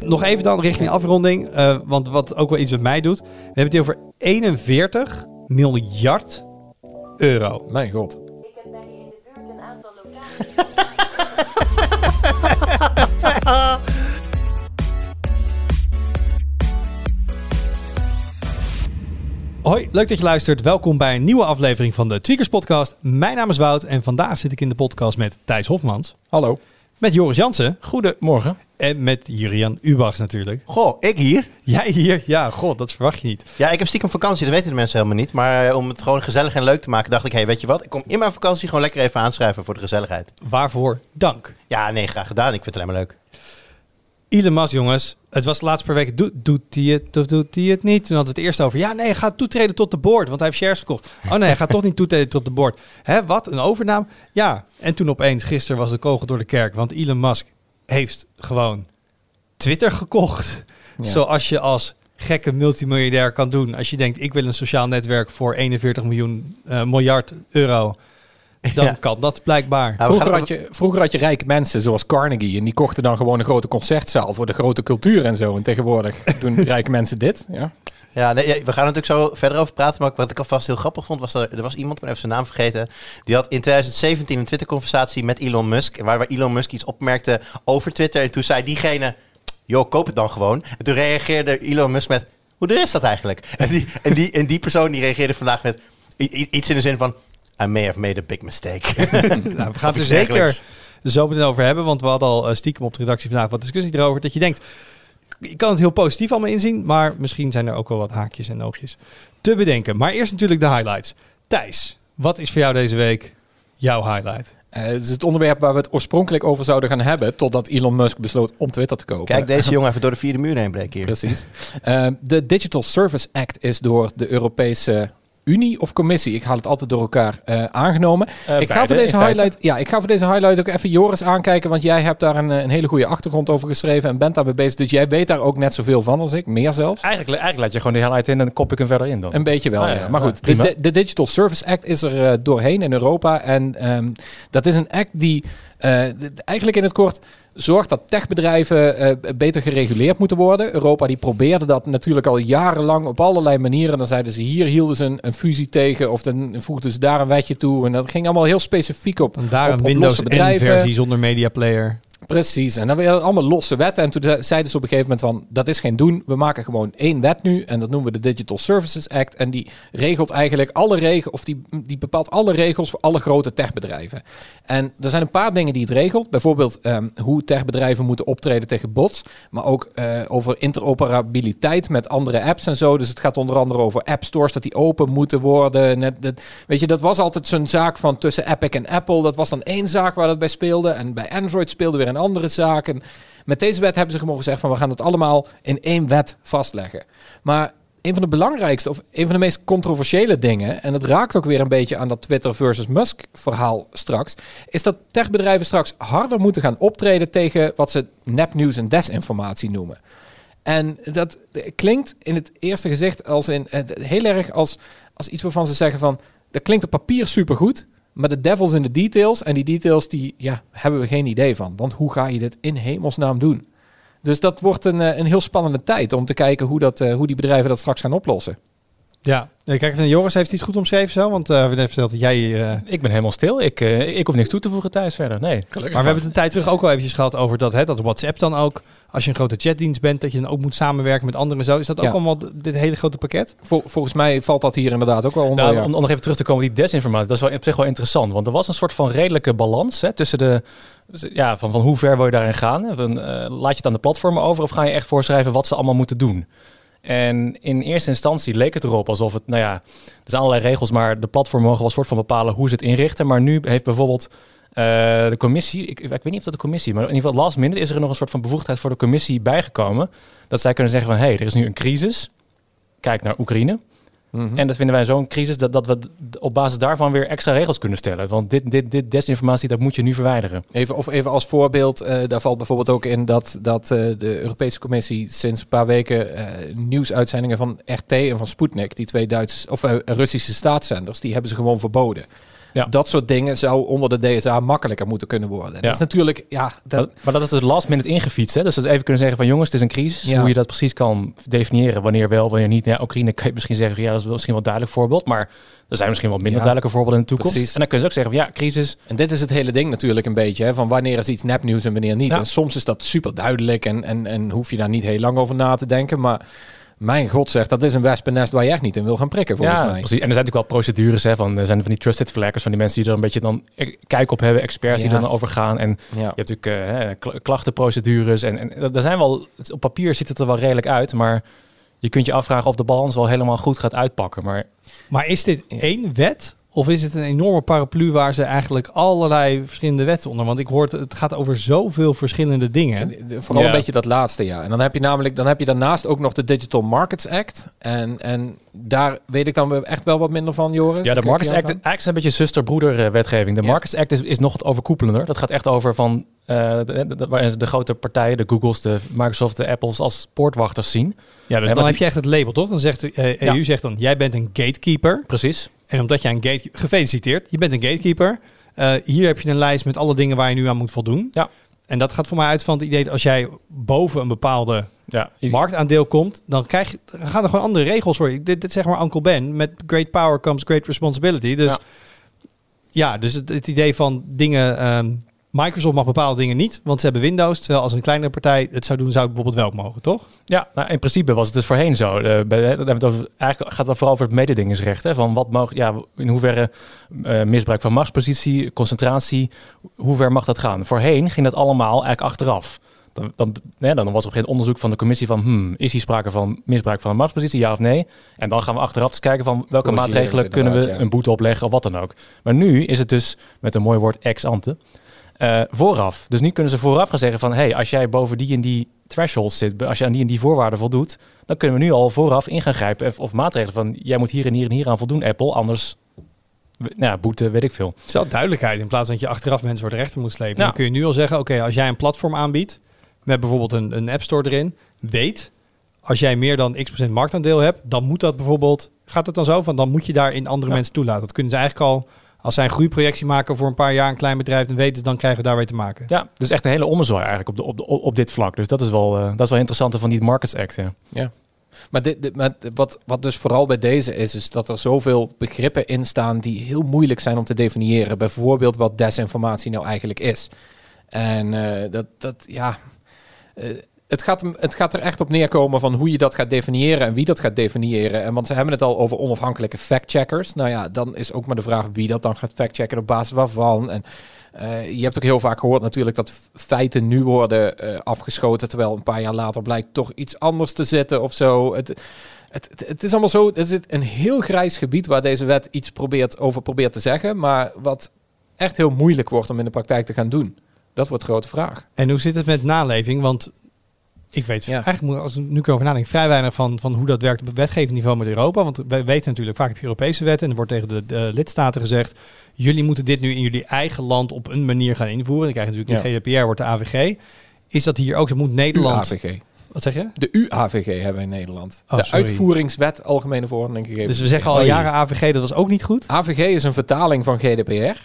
Nog even dan richting afronding, eh, want wat ook wel iets met mij doet. We hebben het hier over 41 miljard euro. Mijn god. Ik heb bij je in de buurt een aantal locaties. Hoi, leuk dat je luistert. Welkom bij een nieuwe aflevering van de Tweakers Podcast. Mijn naam is Wout en vandaag zit ik in de podcast met Thijs Hofmans, Hallo. met Joris Jansen Goedemorgen. En met Jurian Ubachs natuurlijk. Goh, ik hier? Jij hier? Ja, god, dat verwacht je niet. Ja, ik heb stiekem vakantie, dat weten de mensen helemaal niet. Maar eh, om het gewoon gezellig en leuk te maken, dacht ik, hé, hey, weet je wat? Ik kom in mijn vakantie gewoon lekker even aanschrijven voor de gezelligheid. Waarvoor dank. Ja, nee, graag gedaan. Ik vind het alleen maar leuk. Elon Musk, jongens. Het was de laatste paar weken. Doet doet hij het of doet hij het niet? Toen hadden we het eerst over. Ja, nee, hij gaat toetreden tot de board. Want hij heeft shares gekocht. Oh nee, hij gaat toch niet toetreden tot de board. Hè, wat? Een overname? Ja. En toen opeens, gisteren was de kogel door de kerk. Want Elon Musk heeft gewoon Twitter gekocht. Ja. Zoals je als gekke multimiljardair kan doen. Als je denkt, ik wil een sociaal netwerk voor 41 miljoen, eh, miljard euro. Dan Ja. kan dat blijkbaar. Nou, we Vroeger had, je, vroeger had je rijke mensen zoals Carnegie en die kochten dan gewoon een grote concertzaal voor de grote cultuur en zo. En tegenwoordig doen rijke mensen dit. Ja. Ja, nee, we gaan er natuurlijk zo verder over praten. Maar wat ik alvast heel grappig vond, was er, er was iemand, ik ben even zijn naam vergeten. Die had in 2017 een Twitter-conversatie met Elon Musk. Waar, waar Elon Musk iets opmerkte over Twitter. En toen zei diegene, joh, koop het dan gewoon. En toen reageerde Elon Musk met, hoe duur is dat eigenlijk? En die, en die, en die persoon die reageerde vandaag met iets in de zin van, I may have made a big mistake. Nou, we gaan het er zeker zo meteen over hebben. Want we hadden al eh, stiekem op de redactie vandaag wat discussie erover. Dat je denkt, je kan het heel positief allemaal inzien. Maar misschien zijn er ook wel wat haakjes en oogjes te bedenken. Maar eerst natuurlijk de highlights. Thijs, wat is voor jou deze week jouw highlight? Eh, het is het onderwerp waar we het oorspronkelijk over zouden gaan hebben. Totdat Elon Musk besloot om Twitter te kopen. Kijk, deze jongen even door de vierde muur heen breken hier. Precies. Eh, de Digital Service Act is door de Europese Unie of Commissie, ik haal het altijd door elkaar, eh, aangenomen. ik, ga voor deze feite. highlight, ja, ik ga voor deze highlight ook even Joris aankijken, want jij hebt daar een, eh, een hele goede achtergrond over geschreven en bent daarbij bezig. Dus jij weet daar ook net zoveel van als ik, meer zelfs. Eigenlijk, eigenlijk laat je gewoon die highlight in en dan kop ik hem verder in dan. Een beetje wel, Ah, ja. ja, Maar goed, de, prima. de, de Digital Service Act is er eh, doorheen in Europa. En ehm, dat is een act die eh, eigenlijk in het kort zorgt dat techbedrijven eh, beter gereguleerd moeten worden. Europa die probeerde dat natuurlijk al jarenlang op allerlei manieren. Dan zeiden ze hier hielden ze een, een fusie tegen of dan voegden ze daar een wetje toe. En dat ging allemaal heel specifiek op, En daar op, een Windows bedrijven. N-versie zonder media player. Precies, en dan het allemaal losse wetten. En toen ze- zeiden ze op een gegeven moment van, dat is geen doen. We maken gewoon één wet nu en dat noemen we de Digital Services Act. En die regelt eigenlijk alle regels, of die, die bepaalt alle regels voor alle grote techbedrijven. En er zijn een paar dingen die het regelt. Bijvoorbeeld ehm, hoe techbedrijven moeten optreden tegen bots. Maar ook eh, over interoperabiliteit met andere apps en zo. Dus het gaat onder andere over app stores, dat die open moeten worden. Net, dat, weet je, dat was altijd zo'n zaak van tussen Epic en Apple. Dat was dan één zaak waar dat bij speelde. En bij Android speelde weer een andere zaak. En met deze wet hebben ze gewoon gezegd van we gaan het allemaal in één wet vastleggen. Maar een van de belangrijkste of een van de meest controversiële dingen, en het raakt ook weer een beetje aan dat Twitter versus Musk verhaal straks, is dat techbedrijven straks harder moeten gaan optreden tegen wat ze nepnieuws en desinformatie noemen. En dat klinkt in het eerste gezicht als in, heel erg als, als iets waarvan ze zeggen van, dat klinkt op papier supergoed, maar de devil's in de details. En die details, die ja, hebben we geen idee van. Want hoe ga je dit in hemelsnaam doen? Dus dat wordt een, eh, een heel spannende tijd om te kijken hoe, dat, eh, hoe die bedrijven dat straks gaan oplossen. Ja, Eh, kijk Joris. Heeft het goed omschreven zo? Want eh, we hebben net verteld dat jij... eh, Ik ben helemaal stil. Ik, eh, ik hoef niks toe te voegen thuis verder. Nee. Maar we hebben het een tijd terug ook al eventjes gehad over dat, hè, dat WhatsApp dan ook, als je een grote chatdienst bent, dat je dan ook moet samenwerken met anderen en zo. Is dat ook Ja. allemaal dit hele grote pakket? Vol- volgens mij valt dat hier inderdaad ook wel onder. Nou, ja. om, om nog even terug te komen op die desinformatie. Dat is wel op zich wel interessant. Want er was een soort van redelijke balans hè, tussen de... Ja, van, van hoe ver wil je daarin gaan? Van, eh, laat je het aan de platformen over of ga je echt voorschrijven wat ze allemaal moeten doen? En in eerste instantie leek het erop alsof het, nou ja, er zijn allerlei regels, maar de platformen mogen wel soort van bepalen hoe ze het inrichten. Maar nu heeft bijvoorbeeld eh, de commissie, ik, ik weet niet of dat de commissie, maar in ieder geval last minute is er nog een soort van bevoegdheid voor de commissie bijgekomen. Dat zij kunnen zeggen van, hé, hey, er is nu een crisis. Kijk naar Oekraïne. Mhm. En dat vinden wij zo'n crisis dat, dat we op basis daarvan weer extra regels kunnen stellen. Want dit, dit, dit desinformatie, dat moet je nu verwijderen. Even, of even als voorbeeld, eh, daar valt bijvoorbeeld ook in dat, dat eh, de Europese Commissie sinds een paar weken eh, nieuwsuitzendingen van RT en van Sputnik, die twee Duitse of Russische staatszenders, die hebben ze gewoon verboden. Ja. Dat soort dingen zou onder de DSA makkelijker moeten kunnen worden. Dat is natuurlijk, ja, dat, Maar, maar dat is dus last minute ingefietst. Hè? Dus dat even kunnen zeggen van jongens, het is een crisis. Hoe je dat precies kan definiëren, wanneer wel, wanneer niet. Ja, Oekraïne kan je misschien zeggen, ja, dat is misschien wel een duidelijk voorbeeld. Maar er zijn misschien wel minder duidelijke voorbeelden in de toekomst. Precies. En dan kun je ook zeggen, van, ja, crisis. En dit is het hele ding natuurlijk een beetje, hè, van wanneer is iets nepnieuws en wanneer niet. En soms is dat super duidelijk en, en, en hoef je daar niet heel lang over na te denken. Maar mijn god zegt, dat is een wespennest waar je echt niet in wil gaan prikken volgens ja, mij. precies. En er zijn natuurlijk wel procedures, hè, van, er zijn van die trusted flaggers, van die mensen die er een beetje dan eh, kijk op hebben, experts die Ja. er dan over gaan. En Ja. je hebt natuurlijk eh, klachtenprocedures. En, en er zijn wel, op papier ziet het er wel redelijk uit, maar je kunt je afvragen of de balans wel helemaal goed gaat uitpakken. Maar Maar is dit Ja. één wet? Of is het een enorme paraplu waar ze eigenlijk allerlei verschillende wetten onder? Want ik hoor het, het gaat over zoveel verschillende dingen. Vooral Ja. een beetje dat laatste, ja. En dan heb je namelijk, dan heb je daarnaast ook nog de Digital Markets Act. En, en daar weet ik dan echt wel wat minder van, Joris. Ja, de Markets Act eigenlijk is een beetje zuster-broeder eh, wetgeving. De Ja. Markets Act is, is nog wat overkoepelender. Dat gaat echt over van eh, de, waarin grote partijen, de Googles, de Microsoft, de Apples als poortwachters zien. Ja, dus dan heb je echt het label, toch? Dan zegt de eh, EU Ja. zegt dan, jij bent een gatekeeper. Precies. En omdat jij een gate... Gefeliciteerd, je bent een gatekeeper. Eh, hier heb je een lijst met alle dingen waar je nu aan moet voldoen. Ja. En dat gaat voor mij uit van het idee dat als jij boven een bepaalde Ja, marktaandeel komt, dan, krijg je, dan gaan er gewoon andere regels voor. je. Dit, dit zeg maar Uncle Ben. Met great power comes great responsibility. Dus Ja. ja, dus het, het idee van dingen... ehm, Microsoft mag bepaalde dingen niet, want ze hebben Windows. Terwijl als een kleinere partij het zou doen, zou het bijvoorbeeld wel mogen, toch? Ja, nou, in principe was het dus voorheen zo. Eh, het over, eigenlijk gaat het vooral over het mededingingsrecht. Hè? Van wat mag, ja, in hoeverre eh, misbruik van machtspositie, concentratie, hoe ver mag dat gaan? Voorheen ging dat allemaal eigenlijk achteraf. Dan, dan, nee, dan was er geen onderzoek van de commissie van, hmm, is hier sprake van misbruik van een machtspositie, ja of nee? En dan gaan we achteraf eens kijken van welke maatregelen kunnen we ja. een boete opleggen of wat dan ook. Maar nu is het dus, met een mooi woord, ex ante, eh, vooraf. Dus nu kunnen ze vooraf gaan zeggen van... hey, als jij boven die en die threshold zit... als je aan die en die voorwaarden voldoet... dan kunnen we nu al vooraf in gaan grijpen... of, of maatregelen van... jij moet hier en hier en hier aan voldoen, Apple... anders nou ja, boete, weet ik veel. Stel duidelijkheid in plaats van dat je achteraf mensen voor de rechter moet slepen. Ja. Dan kun je nu al zeggen, oké, als jij een platform aanbiedt met bijvoorbeeld een, een app store erin, weet als jij meer dan x procent marktaandeel hebt, dan moet dat bijvoorbeeld, gaat het dan zo van, dan moet je daar in andere Ja. mensen toelaten. Dat kunnen ze eigenlijk al, als zij een groeiprojectie maken voor een paar jaar een klein bedrijf, dan weten ze, dan krijgen we daar weer te maken. Ja, dus echt een hele ommezwaai eigenlijk op, de, op, de, op, dit vlak. Dus dat is wel, eh, dat is wel interessant van die Markets Act, ja. Ja. Maar, dit, dit- maar wat, wat dus vooral bij deze is, is dat er zoveel begrippen in staan die heel moeilijk zijn om te definiëren. Bijvoorbeeld wat desinformatie nou eigenlijk is. En eh, dat, dat, ja. eh, het, gaat, het gaat er echt op neerkomen van hoe je dat gaat definiëren en wie dat gaat definiëren. En want ze hebben het al over onafhankelijke factcheckers. Nou ja, dan is ook maar de vraag wie dat dan gaat factchecken op basis waarvan. En eh, je hebt ook heel vaak gehoord natuurlijk dat feiten nu worden eh, afgeschoten, terwijl een paar jaar later blijkt toch iets anders te zitten of zo. Het, het, het, is allemaal zo, het is een heel grijs gebied waar deze wet iets probeert, over probeert te zeggen, maar wat echt heel moeilijk wordt om in de praktijk te gaan doen. Dat wordt grote vraag. En hoe zit het met naleving? Want ik weet Ja. eigenlijk, moet- als ik nu over nadenk, vrij weinig van, van hoe dat werkt op het wetgevend niveau met Europa. Want wij weten natuurlijk, vaak heb je Europese wetten en er wordt tegen de, de lidstaten gezegd, jullie moeten dit nu in jullie eigen land op een manier gaan invoeren. Dan krijg je natuurlijk Ja. de GDPR, wordt de AVG. Is dat hier ook, dat moet Nederland... UAVG. Wat zeg je? De UAVG hebben we in Nederland. Oh, de sorry. uitvoeringswet Algemene Verordening gegeven. Dus we zeggen al jaren AVG, dat was ook niet goed. AVG is een vertaling van GDPR.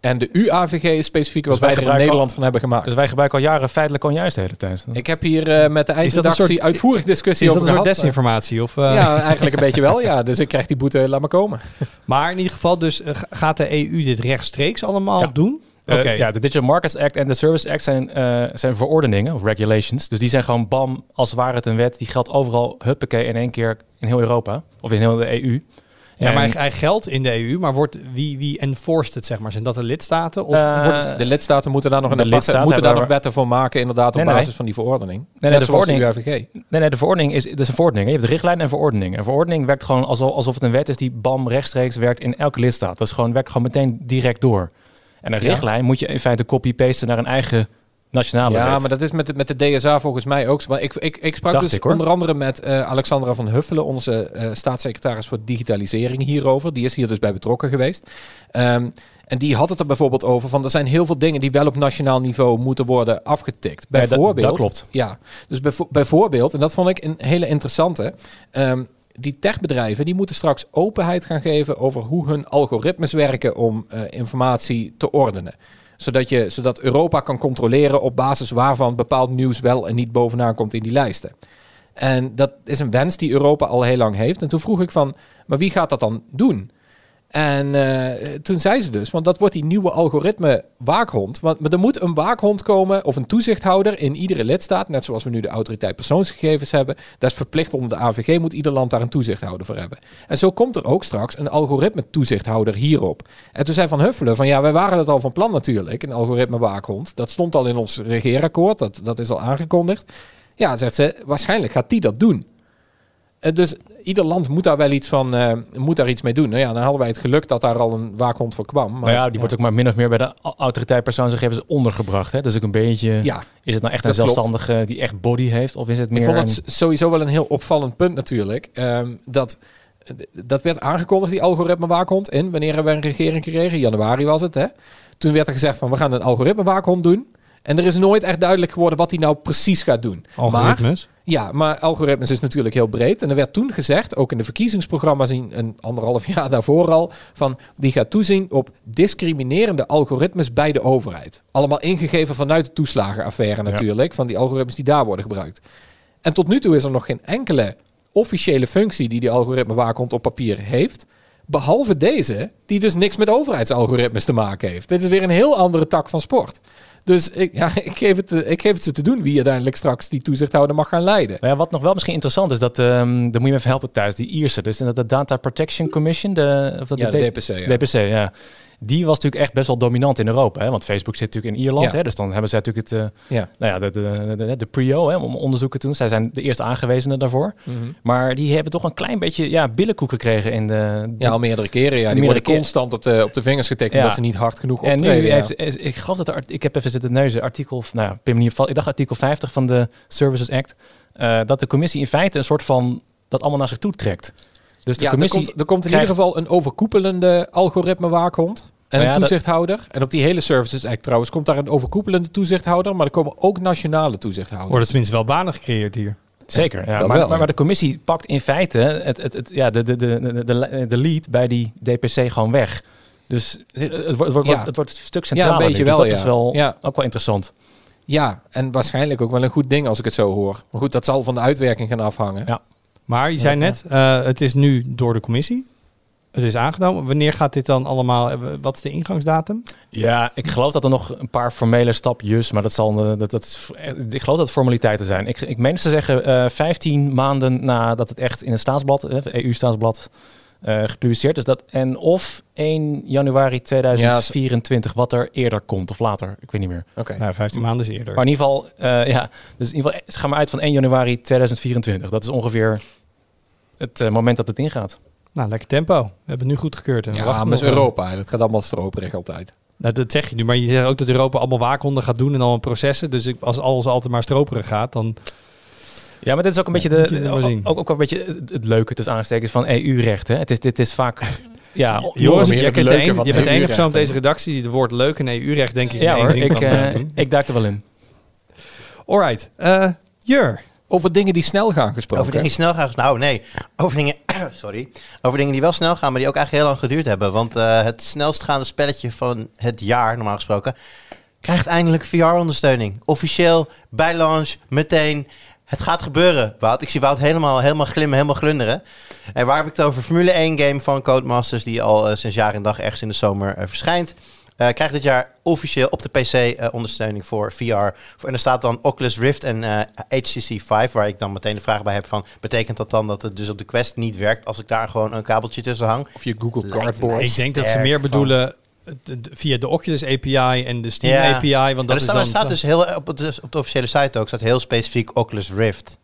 En de UAVG is specifiek wat Dus wij wij er in Nederland al- van hebben gemaakt. Dus wij gebruiken al jaren feitelijk onjuist de hele tijd. Ik heb hier eh, met de dat een eindredactie soort- uitvoerig discussie Is dat over een soort gehad. desinformatie? Of, eh, Ja, eigenlijk een beetje wel. Ja, dus ik krijg die boete, laat maar komen. Maar in ieder geval, dus eh, gaat de EU dit rechtstreeks allemaal Ja. doen? Eh, Oké. ja, de Digital Markets Act en de Service Act zijn, eh, zijn verordeningen of regulations. Dus die zijn gewoon bam, als ware het een wet. Die geldt overal, huppakee, in één keer in heel Europa. Of in heel de EU. Ja, En, maar hij, hij geldt in de EU, maar wordt, wie, wie enforced het, zeg maar? Zijn dat de lidstaten? Of Eh, wordt het, De lidstaten moeten daar nog, een de lidstaten moeten daar nog wetten voor maken, inderdaad, op Nee, nee, basis nee. van die verordening. nee, Net de verordening- UAVG. Nee, nee, de verordening is, dat is een verordening. Je hebt de richtlijn en verordening. Een verordening werkt gewoon alsof, alsof het een wet is die bam rechtstreeks werkt in elke lidstaat. Dat is gewoon, werkt gewoon meteen direct door. En een Ja. richtlijn moet je in feite copy-pasten naar een eigen nationale Ja, wet. maar dat is met de, met de DSA volgens mij ook. Maar ik, ik, ik sprak Dacht dus ik, onder andere met eh, Alexandra van Huffelen, onze eh, staatssecretaris voor digitalisering hierover. Die is hier dus bij betrokken geweest. Ehm, en die had het er bijvoorbeeld over van er zijn heel veel dingen die wel op nationaal niveau moeten worden afgetikt. Ja, dat- Bijvoorbeeld, dat klopt. Ja, dus bijvo- bijvoorbeeld, en dat vond ik een hele interessante. ehm, die techbedrijven die moeten straks openheid gaan geven over hoe hun algoritmes werken om eh, informatie te ordenen. Zodat, je, zodat Europa kan controleren op basis waarvan bepaald nieuws wel en niet bovenaan komt in die lijsten. En dat is een wens die Europa al heel lang heeft. En toen vroeg ik van, maar wie gaat dat dan doen? En eh, toen zei ze dus, want dat wordt die nieuwe algoritme waakhond. Want maar er moet een waakhond komen of een toezichthouder in iedere lidstaat. Net zoals we nu de autoriteit persoonsgegevens hebben. Dat is verplicht onder de AVG, moet ieder land daar een toezichthouder voor hebben. En zo komt er ook straks een algoritme toezichthouder hierop. En toen zei Van Huffelen van ja, wij waren dat al van plan natuurlijk, een algoritme waakhond. Dat stond al in ons regeerakkoord, dat, dat is al aangekondigd. Ja, zegt ze, waarschijnlijk gaat die dat doen. Dus ieder land moet daar wel iets van, eh, moet daar iets mee doen. Nou ja, dan hadden wij het geluk dat daar al een waakhond voor kwam. Maar ja, die wordt ook maar min of meer bij de autoriteit persoonsgegevens ondergebracht. Hè? Dus ook een beetje, Ja, is het nou echt een dat klopt. zelfstandige die echt body heeft? Of is het meer ik vond een- het sowieso wel een heel opvallend punt natuurlijk. Ehm, dat, dat werd aangekondigd, die algoritme waakhond, in wanneer hebben we een regering gekregen? Januari was het, hè? Toen werd er gezegd van, we gaan een algoritme waakhond doen. En er is nooit echt duidelijk geworden wat hij nou precies gaat doen. Maar, Algoritmes. ja, maar algoritmes is natuurlijk heel breed. En er werd toen gezegd, ook in de verkiezingsprogramma's in een anderhalf jaar daarvoor al, van die gaat toezien op discriminerende algoritmes bij de overheid. Allemaal ingegeven vanuit de toeslagenaffaire natuurlijk, van die algoritmes die daar worden gebruikt. En tot nu toe is er nog geen enkele officiële functie die die algoritme waakhond op papier heeft. Behalve deze, die dus niks met overheidsalgoritmes te maken heeft. Dit is weer een heel andere tak van sport. Dus ik, ja, ik, geef het, eh, ik geef het ze te doen wie uiteindelijk straks die toezichthouder mag gaan leiden. Nou ja, wat nog wel misschien interessant is, dat, dan moet je me even helpen thuis, die Ierse, dus de Data Protection Commission, de, of dat Ja, de DPC. Ja. DPC, ja. Die was natuurlijk echt best wel dominant in Europa, hè? want Facebook zit natuurlijk in Ierland, Ja. hè? dus dan hebben zij natuurlijk het, eh, Ja. nou ja, de, de, de, de PRIO hè, om onderzoeken te doen. Zij zijn de eerste aangewezenen daarvoor. Mhm. Maar die hebben toch een klein beetje ja, billenkoek gekregen in de... Ja, al meerdere keren. Ja. Die Meerdere worden keer- constant op de, op de vingers getikt omdat ze niet hard genoeg En optreden. nu ja. heeft, ik geloof dat er, ik heb even zitten neuzen, artikel, nou ja, pin me niet op, ik dacht artikel 50 van de Services Act, eh, dat de commissie in feite een soort van dat allemaal naar zich toe trekt. Dus de ja, commissie er komt, er komt in krijgt- ieder geval een overkoepelende algoritme waakhond. En Nou een ja, dat- toezichthouder. En op die hele Services Act trouwens komt daar een overkoepelende toezichthouder. Maar er komen ook nationale toezichthouders. Worden tenminste wel banen gecreëerd hier. Zeker, ja. Maar, wel, maar, ja. maar de commissie pakt in feite het, het, het, ja, de, de, de, de, de, de lead bij die DPC gewoon weg. Dus het, het, wordt, het, wordt, Ja. het wordt een stuk Ja, centraler. een beetje denk ik. wel, Dus dat ja. is wel Ja. ook wel interessant. Ja, en waarschijnlijk ook wel een goed ding als ik het zo hoor. Maar goed, dat zal van de uitwerking gaan afhangen. Ja. Maar je zei net, eh, het is nu door de commissie. Het is aangenomen. Wanneer gaat dit dan allemaal? eh, Wat is de ingangsdatum? Ja, ik geloof dat er nog een paar formele stapjes, maar dat zal, eh, dat, dat, ik geloof dat het formaliteiten zijn. Ik, ik meen te zeggen eh 15 maanden nadat het echt in het staatsblad, EU-staatsblad, eh, gepubliceerd is. Dat, en of 1 januari 2024, wat er eerder komt of later, ik weet niet meer. Oké. Nou, 15 maanden is eerder. Maar in ieder geval, eh, ja, dus in ieder geval, ze gaan maar uit van 1 januari 2024. Dat is ongeveer het eh, moment dat het ingaat. Nou, lekker tempo. We hebben het nu goed gekeurd. En we Ja, maar is Europa. Dat gaat allemaal stroperig altijd. Nou, dat zeg je nu, maar je zegt ook dat Europa allemaal waakhonden gaat doen en allemaal processen. Dus ik, als alles altijd maar stroperig gaat, dan... Ja, maar dit is ook een beetje, je de, ook, ook, ook een beetje het, leuke tussen aanstekens van EU-recht. hè. Het is, dit is vaak, ja, Jongens, van je bent de enige persoon op deze redactie die het woord leuk en EU-recht denk ik ja in hoor, zin ik, kan eh, eh, ik duik er wel in. Alright, eh Jur. Over dingen die snel gaan gesproken. Over dingen die snel gaan. Nou, nee. Over dingen. sorry. Over dingen die wel snel gaan, maar die ook eigenlijk heel lang geduurd hebben. Want eh, het snelst gaande spelletje van het jaar, normaal gesproken, krijgt eindelijk VR-ondersteuning. Officieel, bij launch, meteen. Het gaat gebeuren, Wout. Ik zie Wout helemaal, helemaal glimmen, helemaal glunderen. En waar heb ik het over? Formule 1 game van Codemasters, die al eh, sinds jaar en dag ergens in de zomer eh, verschijnt. Eh, krijgt dit jaar officieel op de PC eh, ondersteuning voor VR. En er staat dan Oculus Rift en eh, HTC Vive, waar ik dan meteen de vraag bij heb van... betekent dat dan dat het dus op de Quest niet werkt als ik daar gewoon een kabeltje tussen hang? Of je Google Lijkt Cardboard. Ik denk dat ze meer bedoelen via de Oculus API en de Steam Ja. API. Want dat er is staat, dan er staat dus heel op, de, op de officiële site ook staat heel specifiek Oculus Rift.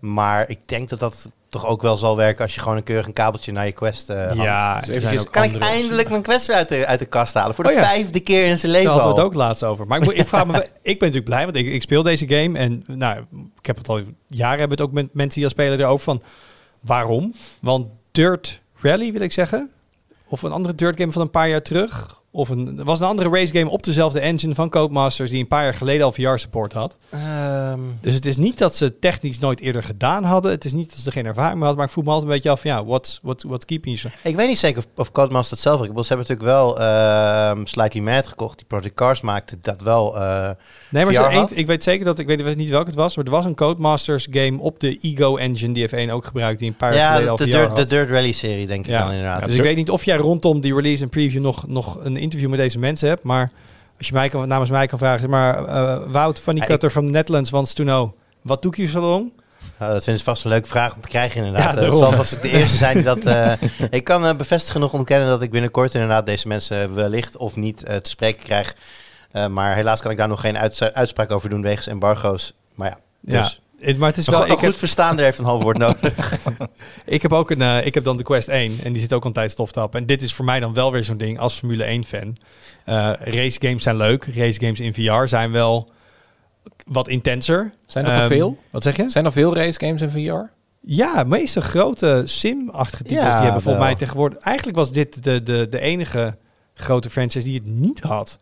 Maar ik denk dat dat toch ook wel zal werken als je gewoon een keurig een kabeltje naar je Quest eh hangt. ja, Dus eventjes- Kan ik eindelijk mijn Quest uit de, uit de kast halen? Voor de Oh ja. vijfde keer in zijn Daar leven hadden we het ook laatst over. Maar ik, ik vraag me, ik ben natuurlijk blij, want ik, ik speel deze game. En nou, ik heb het al jaren hebben we het ook met mensen die al spelen erover van waarom? Want Dirt Rally wil ik zeggen, of een andere Dirt game van een paar jaar terug, Of een, er was een andere race game op dezelfde engine van Codemasters die een paar jaar geleden al VR support had. Ehm, Dus het is niet dat ze technisch nooit eerder gedaan hadden. Het is niet dat ze er geen ervaring mee hadden. Maar ik voel me altijd een beetje af van ja, what's, what, what's keeping you? so- ik weet niet zeker of, of Codemasters het zelf... Ik bedoel, ze hebben natuurlijk wel ehm Slightly Mad gekocht. Die Project Cars maakte dat wel... eh, Nee, maar één- had? ik weet zeker dat ik weet niet welke het was. Maar er was een Codemasters game op de Ego engine die F1 ook gebruikt. Die een paar jaar ja, geleden al de VR Dirt, had. de Dirt Rally serie denk ik Ja. dan inderdaad. Ja, dus ik weet niet of jij rondom die release en preview nog, nog een interview met deze mensen hebt. Maar als je mij kan, namens mij kan vragen, zeg maar uh, Wout van die Cutter van the Netherlands wants to know. Wat you so long? Nou, dat vinden ze vast een leuke vraag om te krijgen inderdaad. Ja, Eh, dat zal vast de eerste zijn die dat... eh, ik kan bevestigen nog ontkennen dat ik binnenkort inderdaad deze mensen wellicht of niet te spreken krijg. Maar helaas kan ik daar nog geen uits- uitspraak over doen wegens embargo's. Maar ja, dus... Ja, het- maar het is wel. goed, Ik een heb, goed verstaander heeft een half woord nodig. ik heb ook een. eh, ik heb dan de Quest 1 en die zit ook al een tijd stof te. En dit is voor mij dan wel weer zo'n ding als Formule 1 fan. Eh race games zijn leuk. Race games in VR zijn wel wat intenser. Zijn dat er Ehm, veel? Wat zeg je? Zijn er veel race games in VR? Ja, meeste grote sim-achtige titels Ja, die hebben volgens mij tegenwoordig... Eigenlijk was dit de, de, de enige grote franchise die het niet had.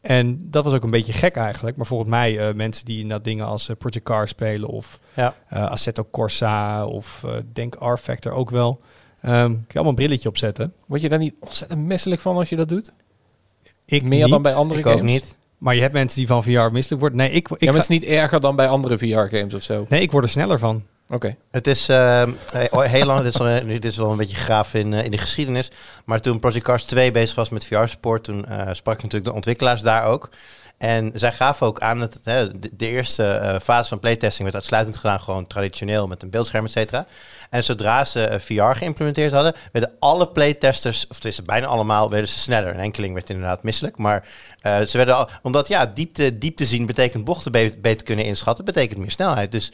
En dat was ook een beetje gek eigenlijk. Maar volgens mij eh, mensen die inderdaad dingen als eh, Project Car spelen... of Ja. eh, Assetto Corsa of eh, denk R-Factor ook wel... Ehm kun je allemaal een brilletje opzetten. Word je daar niet ontzettend misselijk van als je dat doet? Ik Meer niet, dan bij andere ik games? ook niet. Maar je hebt mensen die van VR misselijk worden. Nee, ik, ik, ja, maar ga- het is niet erger dan bij andere VR-games of zo. nee, ik word er sneller van. Oké. Het is eh, heel lang, dit is, wel, een beetje graaf in, eh, in de geschiedenis. Maar toen Project Cars 2 bezig was met VR-support, toen eh, sprak ik natuurlijk de ontwikkelaars daar ook. En zij gaven ook aan dat de, eerste eh, fase van playtesting werd uitsluitend gedaan, gewoon traditioneel met een beeldscherm, et cetera. En zodra ze VR geïmplementeerd hadden, werden alle playtesters, of tenminste bijna allemaal, werden ze sneller. Een enkeling werd inderdaad misselijk. Maar ze werden al, omdat ja, diepte, diepte zien betekent bochten be- beter kunnen inschatten, betekent meer snelheid. Dus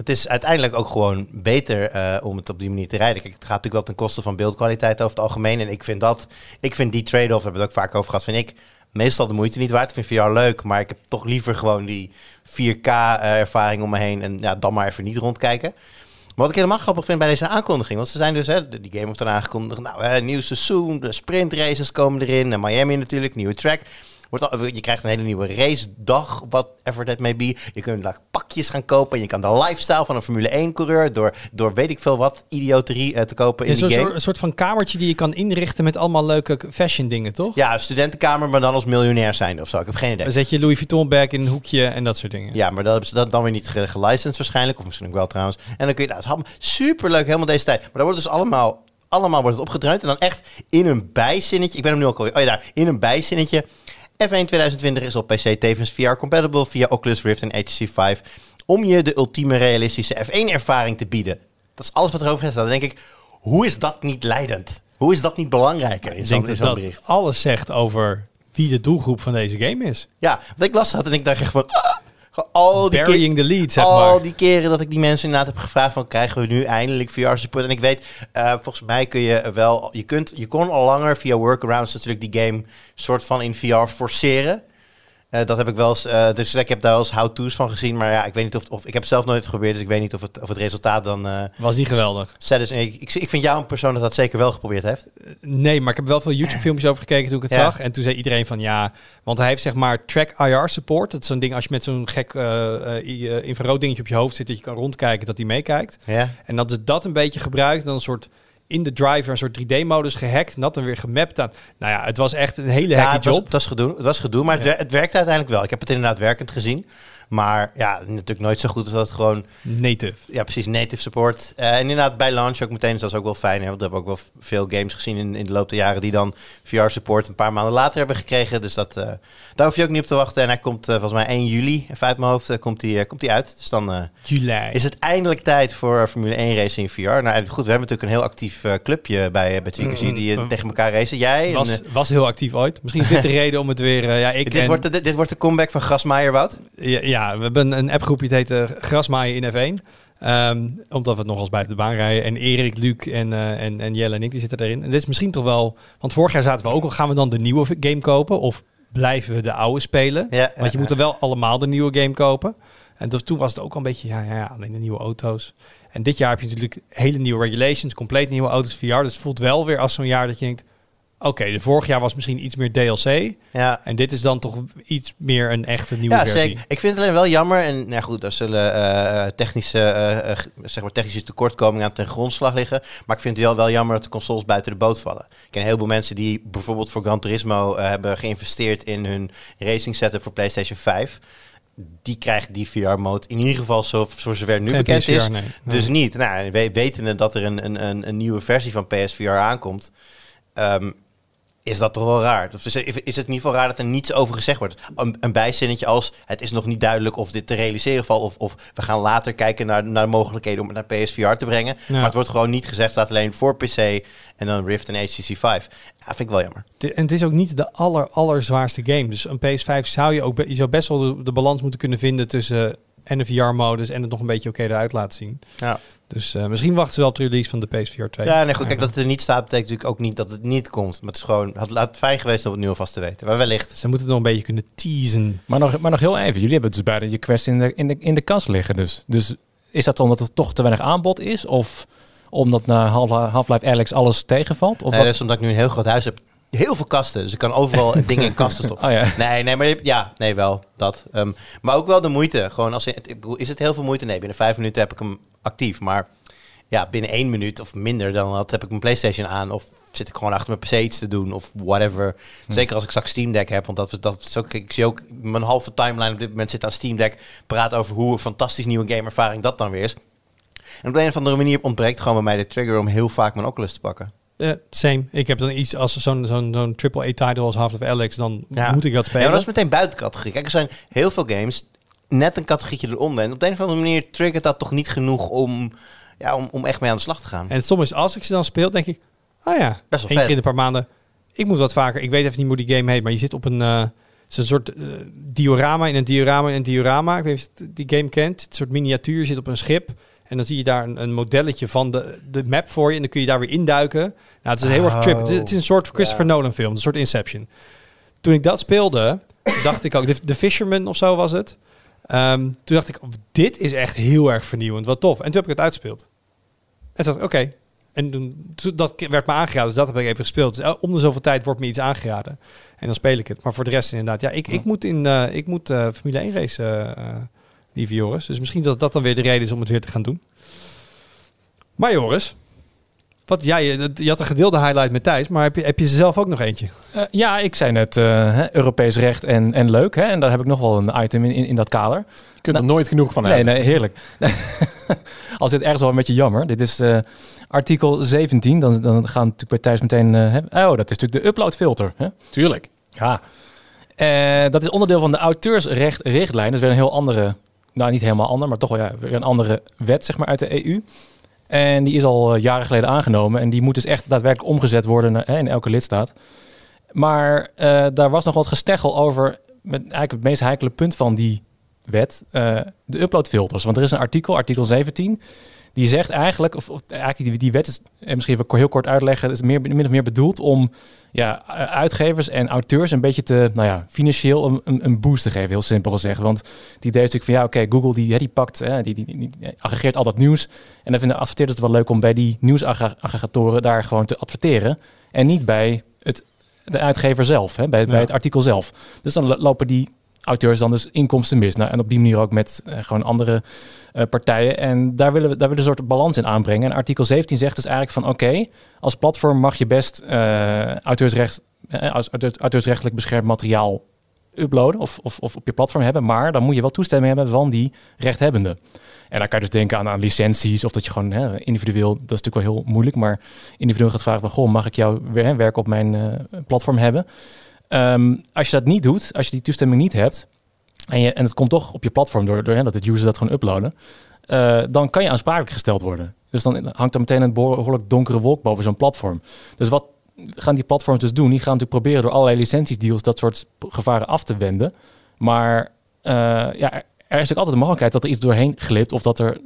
het is uiteindelijk ook gewoon beter eh, om het op die manier te rijden. Kijk, het gaat natuurlijk wel ten koste van beeldkwaliteit over het algemeen. En ik vind dat, ik vind die trade-off, we hebben het ook vaak over gehad, vind ik meestal de moeite niet waard. Ik vind VR leuk, maar ik heb toch liever gewoon die 4K-ervaring om me heen. En ja, dan maar even niet rondkijken. Maar wat ik helemaal grappig vind bij deze aankondiging, want ze zijn dus, hè, die game wordt dan aangekondigd, nou, hè, nieuw seizoen, de sprintraces komen erin, en Miami natuurlijk, nieuwe track. Wordt al, je krijgt een hele nieuwe race dag, whatever that may be. Je kunt daar pakjes gaan kopen en je kan de lifestyle van een Formule 1-coureur door, door weet ik veel wat idioterie eh, te kopen in Een die soort, game. een soort van kamertje die je kan inrichten met allemaal leuke fashion dingen, toch? Ja, studentenkamer, maar dan als miljonair zijn of zo. Ik heb geen idee. Dan zet je Louis Vuitton bag in een hoekje en dat soort dingen. Ja, maar dat hebben ze dat dan weer niet ge- gelicensed waarschijnlijk. Of misschien ook wel trouwens. En dan kun je, nou, het superleuk, helemaal deze tijd. Maar dan wordt dus allemaal, allemaal wordt het opgedruimd. En dan echt in een bijzinnetje. Ik ben hem nu alweer. Oh ja, daar. In een bijzinnetje. F1 2020 is op PC tevens VR-compatible via Oculus Rift en HTC Vive. Om je de ultieme realistische F1-ervaring te bieden. Dat is alles wat erover staat. Dan denk ik, hoe is dat niet leidend? Hoe is dat niet belangrijker in zo'n bericht? alles zegt over wie de doelgroep van deze game is. Ja, want ik las dat en ik dacht echt van... ah, al die Burying the lead, zeg al maar. die keren dat ik die mensen inderdaad heb gevraagd van krijgen we nu eindelijk VR support en ik weet eh, volgens mij kun je wel je kunt je kon al langer via workarounds natuurlijk die game soort van in VR forceren. Eh, dat heb ik wel eens, eh, dus ik heb daar wel eens how-to's van gezien, maar ja, ik weet niet of, of ik heb het zelf nooit geprobeerd, dus ik weet niet of het, of het resultaat dan eh Was niet geweldig. En ik, ik, ik vind jou een persoon dat dat zeker wel geprobeerd heeft. Nee, maar ik heb wel veel YouTube-filmpjes over gekeken toen ik het Ja. zag. En toen zei iedereen van ja, want hij heeft zeg maar track IR support. Dat is zo'n ding als je met zo'n gek infrarood dingetje op je hoofd zit, dat je kan rondkijken, dat hij meekijkt. Ja. En dat ze dat een beetje gebruikt, dan een soort in de driver een soort 3D-modus gehackt en dat dan weer gemapt aan. Nou ja, het was echt een hele Ja, hacky het was, job. het was gedoe, het was gedoe maar het, wer- het werkte uiteindelijk wel. Ik heb het inderdaad werkend gezien. Maar ja, natuurlijk nooit zo goed als dat gewoon Native. Ja, precies, native support. Eh, en inderdaad, bij launch ook meteen, dus dat is ook wel fijn. Hè, want we hebben ook wel veel games gezien in, in de loop der jaren die dan VR-support een paar maanden later hebben gekregen. Dus dat, eh, daar hoef je ook niet op te wachten. En hij komt eh, volgens mij 1 juli, even uit mijn hoofd, komt hij komt hij uit. Dus dan Juli. is het eindelijk tijd voor Formule 1 racing in VR. Nou en goed, we hebben natuurlijk een heel actief clubje bij, bij Tweakers die eh, tegen elkaar racen. Jij en, was, eh, was heel actief ooit. Misschien is dit de reden om het weer... ja, ik dit, en- wordt de, dit, dit wordt de comeback van Grasmaier, Wout. Ja, ja, we hebben een appgroepje, het heet eh, Grasmaaien in F1. Ehm, omdat we het nog als buiten de baan rijden. En Erik, Luc en, eh, en, en Jelle en ik die zitten erin. En dit is misschien toch wel... Want vorig jaar zaten we ook al, gaan we dan de nieuwe game kopen? Of blijven we de oude spelen? Ja, Want je ja, moet er wel allemaal de nieuwe game kopen. En dus toen was het ook al een beetje, ja, ja, ja, alleen de nieuwe auto's. En dit jaar heb je natuurlijk hele nieuwe regulations, compleet nieuwe auto's VR. Dus het voelt wel weer als zo'n jaar dat je denkt, oké, de vorig jaar was misschien iets meer DLC. Ja, En dit is dan toch iets meer een echte nieuwe ja versie. zeker. Ik vind het alleen wel jammer. En nou goed, daar zullen eh, technische, eh, eh, zeg maar technische tekortkomingen aan ten grondslag liggen. Maar ik vind het wel, wel jammer dat de consoles buiten de boot vallen. Ik ken heel veel mensen die bijvoorbeeld voor Gran Turismo hebben geïnvesteerd in hun racing setup voor PlayStation 5. Die krijgt die VR-mode in ieder geval zo, voor zover nu Geen bekend is. nee. Dus Nee. niet. Nou, we, dat er een, een, een, nieuwe versie van PSVR aankomt, ehm, is dat toch wel raar. Of is, is het in ieder geval raar dat er niets over gezegd wordt. Een, een bijzinnetje als het is nog niet duidelijk of dit te realiseren valt. Of, of we gaan later kijken naar, naar de mogelijkheden om het naar PSVR te brengen. Ja. Maar het wordt gewoon niet gezegd. Staat alleen voor PC en dan Rift en HTC 5. Ja, vind ik wel jammer. En het is ook niet de aller, allerzwaarste game. Dus een PS5 zou je ook je zou best wel de, de balans moeten kunnen vinden tussen en de VR-modus en het nog een beetje oké eruit laten zien. Ja. Dus eh, misschien wachten ze wel op de release van de PSVR 2. Ja, nee, goed. Kijk, dat het er niet staat, betekent natuurlijk ook niet dat het niet komt. Maar het is gewoon, had laat het fijn geweest om het nu alvast te weten. Maar wellicht. Ze moeten het nog een beetje kunnen teasen. Maar nog, maar nog heel even. Jullie hebben dus bijna je quest in de, in de, in de kast liggen. Dus, dus is dat omdat er toch te weinig aanbod is? Of omdat na Half- Half-Life Alex alles tegenvalt? Of Nee, dat is omdat ik nu een heel groot huis heb. Heel veel kasten. Dus ik kan overal dingen in kasten stoppen. Oh ja. Nee, nee, maar ja, nee, wel dat. Ehm, maar ook wel de moeite. Gewoon als je, is het heel veel moeite? Nee, binnen vijf minuten heb ik hem actief. Maar ja, binnen één minuut of minder dan dat heb ik mijn PlayStation aan. Of zit ik gewoon achter mijn PC iets te doen of whatever. Zeker als ik straks Steam Deck heb, want dat, is- dat is ook. Ik zie ook mijn halve timeline op dit moment zit aan Steam Deck. Praat over hoe een fantastisch nieuwe gameervaring dat dan weer is. En op de een of andere manier ontbreekt gewoon bij mij de trigger om heel vaak mijn Oculus te pakken. Eh, same. Ik heb dan iets als zo'n zo'n zo'n AAA-title als Half-Life Alex, dan Ja. moet ik dat Ja, spelen. maar dat is meteen buiten categorie. Kijk, er zijn heel veel games, net een categorietje eronder. En op de een of andere manier triggert dat toch niet genoeg om, ja, om, om echt mee aan de slag te gaan. En is, als ik ze dan speel, denk ik, ah ja, Best wel één vet. keer in een paar maanden. Ik moet wat vaker, ik weet even niet hoe die game heet, maar je zit op een, eh, is een soort eh, diorama in een diorama in een diorama. Ik weet niet of je die game kent. Het soort miniatuur, je zit op een schip. En dan zie je daar een, een modelletje van de, de map voor je. En dan kun je daar weer induiken. Nou, het is een heel erg trip. Het is, het is een soort Christopher Nolan film. Een soort Inception. Toen ik dat speelde, dacht ik ook... De, de Fisherman of zo was het. Ehm, toen dacht ik, oh, dit is echt heel erg vernieuwend. Wat tof. En toen heb ik het uitgespeeld. En toen dacht ik, oké. En toen, toen- dat werd me aangeraden. Dus dat heb ik even gespeeld. Dus om de zoveel tijd wordt me iets aangeraden. En dan speel ik het. Maar voor de rest inderdaad. Ja, ik, ik moet in eh, ik moet, eh, Formule 1 race, eh, lieve Joris. Dus misschien dat dat dan weer de reden is om het weer te gaan doen. Maar Joris, wat, ja, je, dat- je had een gedeelde highlight met Thijs. Maar heb je, heb je ze zelf ook nog eentje? Eh, ja, ik zei net eh, hè, Europees recht en, en leuk. Hè? En daar heb ik nog wel een item in, in, in dat kader. Je kunt er nooit genoeg van Nee, hebben. nee, heerlijk. Als dit ergens wel een beetje jammer. Dit is eh, artikel 17. Dan, dan gaan natuurlijk bij Thijs meteen... eh, hè, oh, dat is natuurlijk de uploadfilter. Hè? Tuurlijk. Ja. Eh, dat is onderdeel van de auteursrechtrichtlijn. Dat is weer een heel andere... Nou, niet helemaal ander, maar toch wel ja, weer een andere wet zeg maar, uit de EU. En die is al eh, jaren geleden aangenomen. En die moet dus echt daadwerkelijk omgezet worden hè, in elke lidstaat. Maar eh, daar was nog wat gesteggel over... Met eigenlijk het meest heikele punt van die wet. eh, de uploadfilters. Want er is een artikel, artikel 17... Die zegt eigenlijk, of, of eigenlijk die, die wet is, en misschien even heel kort uitleggen, is meer, min of meer bedoeld om ja, u- uitgevers en auteurs een beetje te, nou ja, financieel een, een, boost te geven, heel simpel gezegd. Want het idee is natuurlijk van, ja, oké, Google die, die pakt, hè, die, die, die, die aggregeert al dat nieuws. En dan vinden adverteerders het wel leuk om bij die nieuwsaggregatoren daar gewoon te adverteren. En niet bij het, de uitgever zelf, hè, bij, Ja. bij het artikel zelf. Dus dan lo- lopen die auteurs dan dus inkomsten mis. Nou, en op die manier ook met eh, gewoon andere eh, partijen. En daar willen we daar willen we een soort balans in aanbrengen. En artikel 17 zegt dus eigenlijk van oké, als platform mag je best eh, auteursrecht, als auteurs- auteursrechtelijk beschermd materiaal uploaden of, of, of op je platform hebben. Maar dan moet je wel toestemming hebben van die rechthebbende. En dan kan je dus denken aan, licenties of dat je gewoon hè, individueel, dat is natuurlijk wel heel moeilijk, maar individueel gaat vragen van, goh, mag ik jouw werk op mijn platform hebben? Ehm, als je dat niet doet, als je die toestemming niet hebt, en, je, en het komt toch op je platform door, door dat het user dat gewoon uploaden, eh, dan kan je aansprakelijk gesteld worden. Dus dan hangt er meteen een behoorlijk donkere wolk boven zo'n platform. Dus wat gaan die platforms dus doen? Die gaan natuurlijk proberen door allerlei licentiedeals dat soort gevaren af te wenden. Maar eh, ja, er er is ook altijd de mogelijkheid dat er iets doorheen glipt of dat er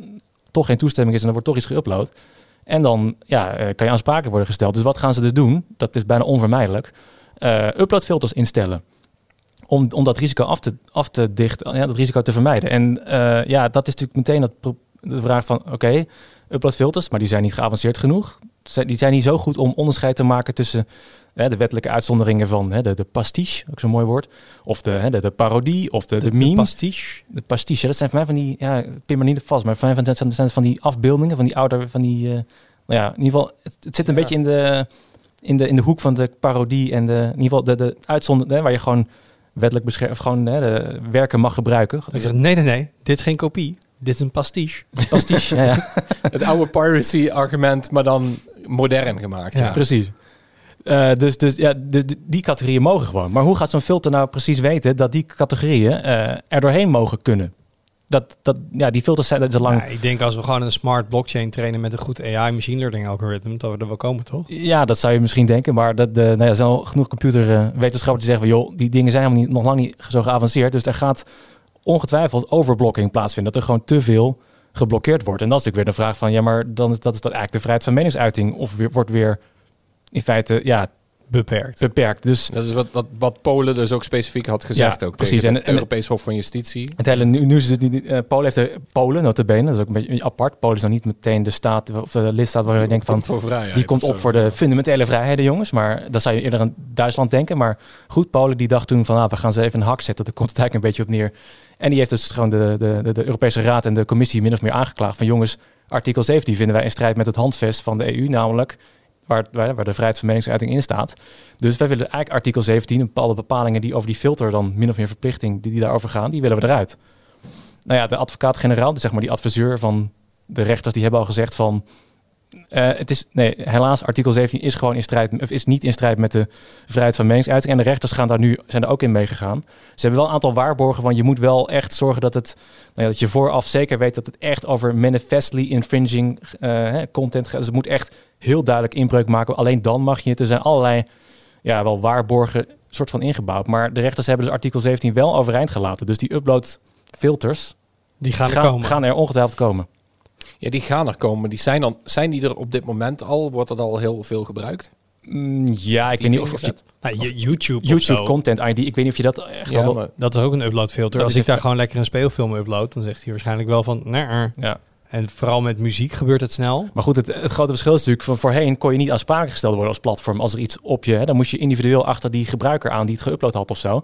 toch geen toestemming is en er wordt toch iets geüpload. En dan ja, eh, kan je aansprakelijk worden gesteld. Dus wat gaan ze dus doen? Dat is bijna onvermijdelijk. Eh uploadfilters instellen. Om, om dat risico af te, af te dichten, ja, dat risico te vermijden. En eh, ja, dat is natuurlijk meteen dat de vraag van, oké, uploadfilters, maar die zijn niet geavanceerd genoeg. Die zijn niet zo goed om onderscheid te maken tussen hè, de wettelijke uitzonderingen van hè, de, de pastiche, ook zo'n mooi woord. Of de, hè, de, de parodie, of de, de, meme. pastiche. De pastiche, dat zijn voor mij van die, ja, pin me niet op vast, maar voor mij van, zijn, zijn van die afbeeldingen, van die oude, van die, eh, nou ja, in ieder geval, het, het zit een Ja. beetje in de, in, de, in de hoek van de parodie en de, in ieder geval de, de uitzondering, waar je gewoon wettelijk beschermd, of gewoon hè, de werken mag gebruiken. Ik zeg, nee, nee, nee. Dit is geen kopie. Dit is een pastiche. Pastiche, ja, ja. Het oude piracy-argument, maar dan modern gemaakt. Ja. Ja. precies. Eh, dus dus ja, de, de- die categorieën mogen gewoon. Maar hoe gaat zo'n filter nou precies weten dat die categorieën eh, er doorheen mogen kunnen? Dat, dat, ja, die filters zijn dat is lang. Ja, ik denk als we gewoon een smart blockchain trainen met een goed AI machine learning algoritme, dat we er wel komen, toch? Ja, dat zou je misschien denken, maar dat, de, nou ja, er zijn al genoeg computerwetenschappers die zeggen van joh, die dingen zijn helemaal niet, nog lang niet zo geavanceerd. Dus er gaat ongetwijfeld overblocking plaatsvinden. Dat er gewoon te veel geblokkeerd wordt. En dat is natuurlijk weer de vraag van ja, maar dan is dat is dat eigenlijk de vrijheid van meningsuiting of weer, wordt weer in feite ja, Beperkt. beperkt. Dus Dat is wat, wat, wat Polen dus ook specifiek had gezegd. Ja, ook precies. Tegen En- het en- Europees Hof van Justitie. Het hele, nu, nu is het niet, eh, Polen heeft de, Polen, notabene, dat is ook een beetje apart. Polen is dan niet meteen de staat, of de lidstaat waar je denkt van, voor vrijheid. die komt op zo. voor de fundamentele vrijheden, jongens. Maar dan zou je eerder aan Duitsland denken. Maar goed, Polen die dacht toen van, ah, we gaan ze even een hak zetten. Daar komt het eigenlijk een beetje op neer. En die heeft dus gewoon de, de, de, de Europese Raad en de Commissie min of meer aangeklaagd van, jongens, artikel 17 vinden wij in strijd met het handvest van de EU, namelijk waar, waar, de vrijheid van meningsuiting in staat. Dus wij willen eigenlijk artikel 17, bepaalde bepalingen die over die filter dan min of meer verplichting die, die daarover gaan, die willen we eruit. Nou ja, de advocaat-generaal, dus zeg maar die adviseur van de rechters, die hebben al gezegd van eh, het is, nee, helaas, artikel 17 is gewoon in strijd, of is niet in strijd met de vrijheid van meningsuiting. En de rechters gaan daar nu, zijn er ook in meegegaan. Ze hebben wel een aantal waarborgen van je moet wel echt zorgen dat het, nou ja, dat je vooraf zeker weet dat het echt over manifestly infringing eh, content gaat. Dus het moet echt heel duidelijk inbreuk maken. Alleen dan mag je het. Er zijn allerlei, ja, wel waarborgen soort van ingebouwd. Maar de rechters hebben dus artikel 17 wel overeind gelaten. Dus die upload filters Die gaan er komen. gaan er ongetwijfeld komen. Ja, die gaan er komen. Die zijn, dan, zijn die er op dit moment al? Wordt dat al heel veel gebruikt? Mm, ja, ik weet niet of, of je Nou, YouTube, of YouTube. Content ID. Ik weet niet of je dat echt Ja, al... Dat is ook een uploadfilter. Dat Als ik daar gewoon lekker een speelfilm upload, dan zegt hij waarschijnlijk wel van... Nee, er. Ja. En vooral met muziek gebeurt het snel. Maar goed, het, het grote verschil is natuurlijk... Van voorheen kon je niet aansprakelijk gesteld worden als platform. Als er iets op je... Hè, dan moest je individueel achter die gebruiker aan die het geüpload had of zo.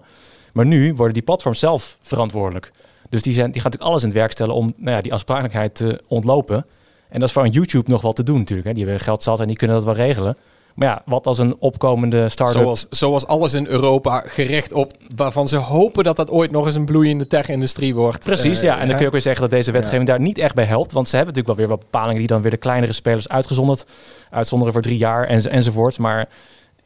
Maar nu worden die platforms zelf verantwoordelijk. Dus die, zijn, die gaan natuurlijk alles in het werk stellen om nou ja, die aansprakelijkheid te ontlopen. En dat is voor een YouTube nog wel te doen natuurlijk. Hè. Die hebben geld zat en die kunnen dat wel regelen. Maar ja, wat als een opkomende start-up... Zoals, zoals alles in Europa gericht op waarvan ze hopen dat dat ooit nog eens een bloeiende tech-industrie wordt. Precies, Eh, ja. En dan kun je ook weer zeggen dat deze wetgeving daar niet echt bij helpt. Want ze hebben natuurlijk wel weer wat bepalingen die dan weer de kleinere spelers uitgezonderd. Uitzonderen voor drie jaar enz enzovoort. Maar eh,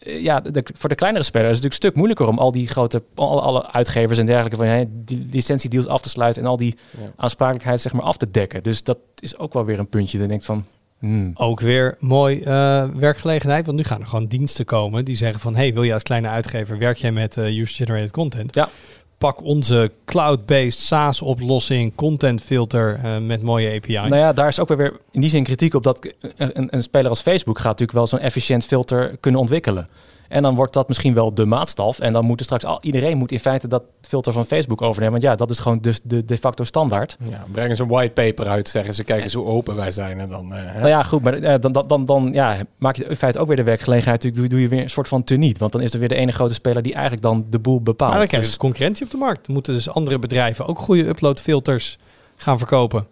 ja, de, de- voor de kleinere spelers is het natuurlijk een stuk moeilijker om al die grote, alle, alle uitgevers en dergelijke van hè, die licentiedeals af te sluiten en al die Ja. aansprakelijkheid zeg maar af te dekken. Dus dat is ook wel weer een puntje. Dan denk ik van, hmm, Ook weer mooi eh, werkgelegenheid. Want nu gaan er gewoon diensten komen die zeggen van... hey, wil je als kleine uitgever, werk jij met eh, user-generated content? Ja. Pak onze cloud-based SaaS-oplossing, content filter eh, met mooie API. Nou ja, daar is ook weer in die zin kritiek op dat een, een, een speler als Facebook gaat natuurlijk wel zo'n efficiënt filter kunnen ontwikkelen. En dan wordt dat misschien wel de maatstaf. En dan moet er straks al, iedereen moet in feite dat filter van Facebook overnemen. Want ja, dat is gewoon dus de de facto standaard. Ja, brengen ze een whitepaper uit, zeggen ze, kijk eens hoe open wij zijn. En dan, eh? Nou ja, goed, maar eh, dan, dan, dan, dan ja, maak je in feite ook weer de werkgelegenheid. Natuurlijk doe, doe je weer een soort van teniet. Want dan is er weer de ene grote speler die eigenlijk dan de boel bepaalt. maar dan krijg je Dus- dus concurrentie op de markt. Dan moeten dus andere bedrijven ook goede uploadfilters gaan verkopen.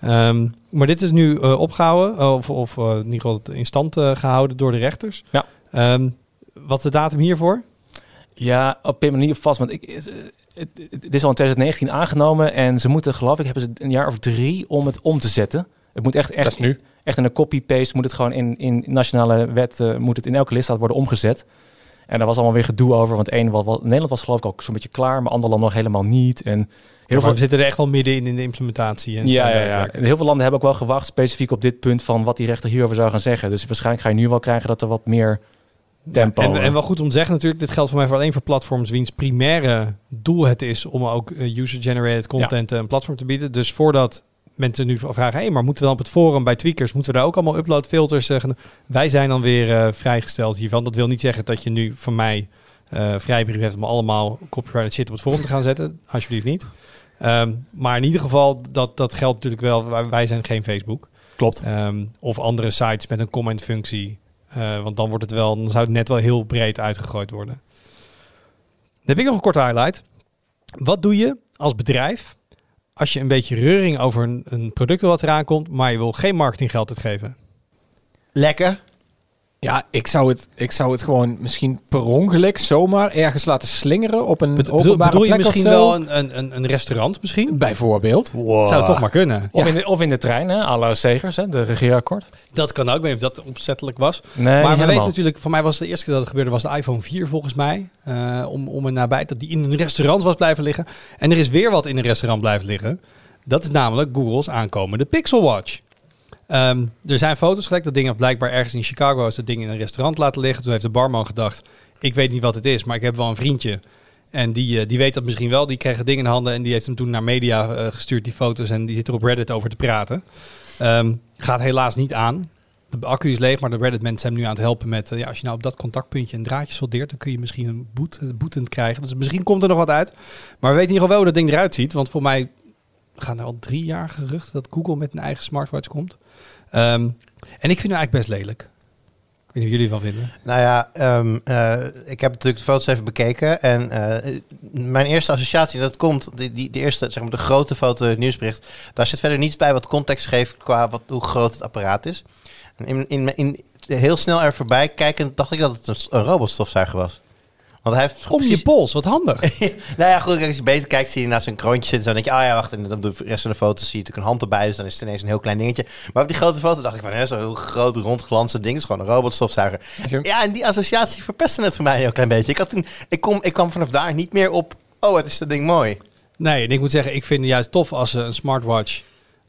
Ehm, maar dit is nu eh, opgehouden, of, of in ieder geval in stand eh, gehouden door de rechters. Ja. Ehm, wat is de datum hiervoor? Ja, op een manier vast. Want ik, eh, het, het is al in 2019 aangenomen. En ze moeten, geloof ik, hebben ze een jaar of drie om het om te zetten. Het moet echt, dat echt, is nu. echt in een copy-paste. Moet het gewoon in, in nationale wet, eh, moet het in elke lidstaat worden omgezet. En daar was allemaal weer gedoe over. Want één, wat, wat, Nederland was geloof ik ook zo'n beetje klaar. Maar andere landen nog helemaal niet. En heel veel, we zitten er echt wel midden in in de implementatie. En ja, en ja, ja. En heel veel landen hebben ook wel gewacht specifiek op dit punt van wat die rechter hierover zou gaan zeggen. Dus waarschijnlijk ga je nu wel krijgen dat er wat meer tempo... En, eh, en wel goed om te zeggen natuurlijk, dit geldt voor mij voor alleen voor platforms wiens primaire doel het is om ook eh, user-generated content eh, een platform te bieden. Dus voordat mensen nu vragen, hé, maar moeten we dan op het forum bij Tweakers, moeten we daar ook allemaal uploadfilters zeggen? Wij zijn dan weer eh, vrijgesteld hiervan. Dat wil niet zeggen dat je nu van mij eh vrijbrief hebt om allemaal copyrighted shit op het forum te gaan zetten. Alsjeblieft niet. Ehm, maar in ieder geval, dat, dat geldt natuurlijk wel. Wij, wij zijn geen Facebook. Klopt. Ehm, of andere sites met een comment functie. Eh, want dan wordt het wel, dan zou het net wel heel breed uitgegooid worden. Dan heb ik nog een korte highlight. Wat doe je als bedrijf als je een beetje reuring over een, een product wat eraan komt, maar je wil geen marketinggeld uitgeven? Lekker. Ja, ik zou, het, ik zou het gewoon misschien per ongeluk zomaar ergens laten slingeren op een Bed- Bedoel, openbare bedoel je plek of misschien zo. wel een, een, een, een restaurant misschien? Bijvoorbeeld. Dat zou toch maar kunnen. Of, Ja. in de, of in de trein, hè, à la Segers, hè, de regeerakkoord. Dat kan ook, ik weet niet of dat opzettelijk was. Nee, maar niet we weten helemaal. natuurlijk, voor mij was het de eerste keer dat het gebeurde, was de iPhone 4 volgens mij. Eh, om, om er nabij, dat die in een restaurant was blijven liggen. En er is weer wat in een restaurant blijven liggen. Dat is namelijk Google's aankomende Pixel Watch. Ehm, er zijn foto's gelekt. Dat ding heeft blijkbaar ergens in Chicago is dat ding in een restaurant laten liggen. Toen heeft de barman gedacht, ik weet niet wat het is, maar ik heb wel een vriendje. En die, eh, die weet dat misschien wel. Die kreeg het ding in handen en die heeft hem toen naar media eh, gestuurd, die foto's. En die zit er op Reddit over te praten. Ehm, gaat helaas niet aan. De accu is leeg, maar de Reddit mensen zijn nu aan het helpen met... eh, ja, als je nou op dat contactpuntje een draadje soldeert... dan kun je misschien een boet, boetend krijgen. Dus misschien komt er nog wat uit. Maar we weten in ieder geval wel hoe dat ding eruit ziet. Want voor mij gaan er al drie jaar geruchten... dat Google met een eigen smartwatch komt. Ehm, en ik vind hem eigenlijk best lelijk. Ik weet niet jullie van vinden. Nou ja, ehm, eh, ik heb natuurlijk de foto's even bekeken. En eh, mijn eerste associatie, dat komt, die, die, de eerste, zeg maar de grote foto, het nieuwsbericht. Daar zit verder niets bij wat context geeft qua wat, hoe groot het apparaat is. In, in, heel snel er voorbij kijkend dacht ik dat het een, een robotstofzuiger was. Want hij heeft Om je pols, wat handig. nou ja, goed, als je beter kijkt, zie je naast een kroontje zitten. Dan denk je, ah ja, wacht. En dan de rest van de foto's zie je natuurlijk een hand erbij. Dus dan is het ineens een heel klein dingetje. Maar op die grote foto dacht ik van, hè, zo'n heel groot, rond, glanzend ding. is gewoon een robotstofzuiger. Ja, en die associatie verpestte het voor mij een heel klein beetje. Ik, had toen, ik, kom, ik kwam vanaf daar niet meer op, oh, wat is dat ding mooi. Nee, en ik moet zeggen, ik vind het juist tof als ze een smartwatch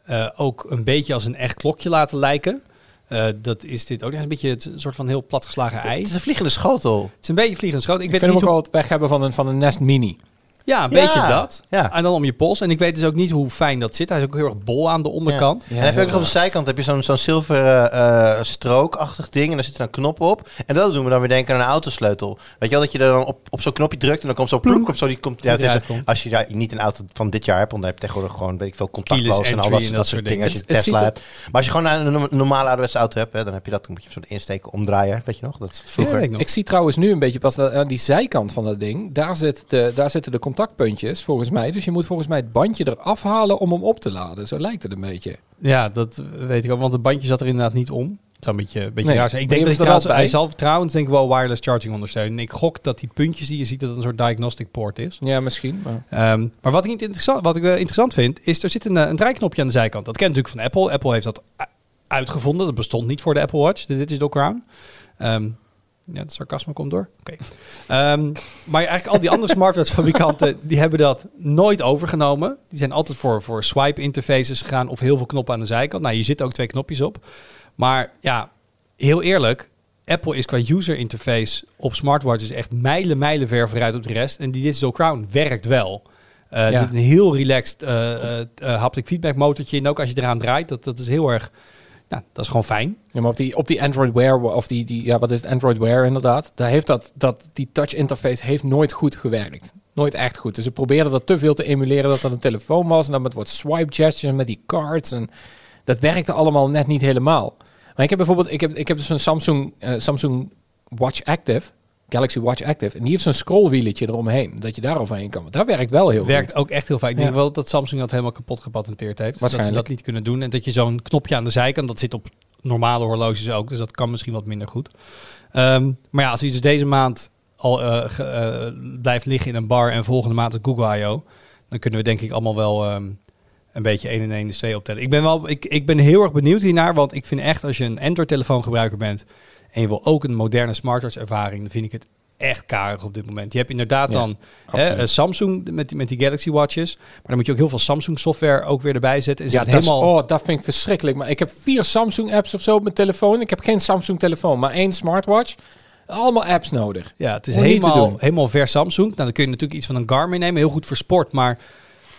eh, ook een beetje als een echt klokje laten lijken. Eh, dat is dit ook Ja, een beetje het, een soort van heel platgeslagen ei. Het Het is een vliegende schotel. is een beetje vliegend schoot. Ik, Ik, weet vind hem niet ook hoe... wel het weg hebben van een, van een Nest Mini. Ja, een Ja, beetje dat. ja. En dan om je pols. En ik weet dus ook niet hoe fijn dat zit. Hij is ook heel erg bol aan de onderkant. Ja, en dan heb je ook nog op de zijkant heb je zo'n zo'n zilveren eh, strookachtig ding. En daar zit een knop op. En dat doen we dan weer denken aan een autosleutel. Weet je wel, dat je er dan op, op zo'n knopje drukt. En dan komt zo plonk. Of zo, die komt, ja, is, als je ja, niet een auto van dit jaar hebt. Want dan heb je tegenwoordig gewoon, weet ik veel, contactloos en al dat, en dat, dat soort soort dingen. Als je een Tesla hebt. Maar als je gewoon een, normale ouderwetse auto hebt. Hè, dan heb je dat. Dan moet je hem zo insteken, omdraaien. Weet je nog? Dat vroeger. ik nog. Ik zie trouwens nu een beetje pas dat, aan die zijkant van dat ding. Daar, zit de, daar zitten de contactpuntjes volgens mij. Dus je moet volgens mij het bandje eraf halen om hem op te laden. Zo lijkt het een beetje. Ja, dat weet ik ook. Want het bandje zat er inderdaad niet om. Het zou een beetje, een beetje Nee, raar zijn. Ik denk dat hij, trouwens, zal trouwens denk ik wel wireless charging ondersteunen. Ik gok dat die puntjes die je ziet, dat het een soort diagnostic port is. Ja, misschien. Maar... Ehm, maar wat ik, niet interessant, wat ik eh, interessant vind, is er zit een, eh, een draaiknopje aan de zijkant. Dat kent natuurlijk van Apple. Apple heeft dat uitgevonden. Dat bestond niet voor de Apple Watch, de Digital Crown. Ehm, ja, het sarcasme komt door. Oké. Ehm, maar eigenlijk al die andere smartwatch-fabrikanten, die hebben dat nooit overgenomen. Die zijn altijd voor, voor swipe interfaces gegaan of heel veel knoppen aan de zijkant. Nou, hier zitten ook twee knopjes op. Maar ja, heel eerlijk, Apple is qua user interface op smartwatches echt mijlen, mijlen ver vooruit op de rest. En die Digital Crown werkt wel. Er Ja. zit een heel relaxed eh, haptic feedback motortje in. Ook als je eraan draait, dat, dat is heel erg... Nou, dat is gewoon fijn. Ja, maar op die, op die Android Wear, of die, die, ja, wat is het, Android Wear inderdaad, daar heeft dat, dat, die touch interface heeft nooit goed gewerkt. Nooit echt goed. Dus ze probeerden dat te veel te emuleren dat dat een telefoon was. En dan met wat swipe gestures met die cards. En dat werkte allemaal net niet helemaal. Maar ik heb bijvoorbeeld, ik heb, ik heb dus een Samsung, eh, Samsung Watch Active, Galaxy Watch Active. En die heeft zo'n scrollwieletje eromheen, dat je daar overheen kan. Dat werkt wel heel Werkt goed. ook echt heel fijn. Ik Ja. denk wel dat Samsung dat helemaal kapot gepatenteerd heeft. Dus dat ze Waarschijnlijk. dat niet kunnen doen. En dat je zo'n knopje aan de zijkant, dat zit op normale horloges ook. Dus dat kan misschien wat minder goed. Ehm, maar ja, als hij dus deze maand al eh, ge- eh, blijft liggen in een bar en volgende maand het Google I.O., dan kunnen we denk ik allemaal wel ehm, een beetje 1 en 1 dus 2 optellen. Ik ben, wel, ik, ik ben heel erg benieuwd hiernaar, want ik vind echt als je een Android-telefoon gebruiker bent en je wil ook een moderne smartwatch ervaring, dan vind ik het echt karig op dit moment. Je hebt inderdaad Ja, dan hè, eh, Samsung met die, met die Galaxy Watches, maar dan moet je ook heel veel Samsung software ook weer erbij zetten. En Ja, dat, is- oh, dat vind ik verschrikkelijk. Maar ik heb vier Samsung apps of zo op mijn telefoon. Ik heb geen Samsung telefoon, maar één smartwatch. Allemaal apps nodig. Ja, het is Om helemaal, helemaal ver Samsung. Nou, dan kun je natuurlijk iets van een Garmin nemen. Heel goed voor sport, maar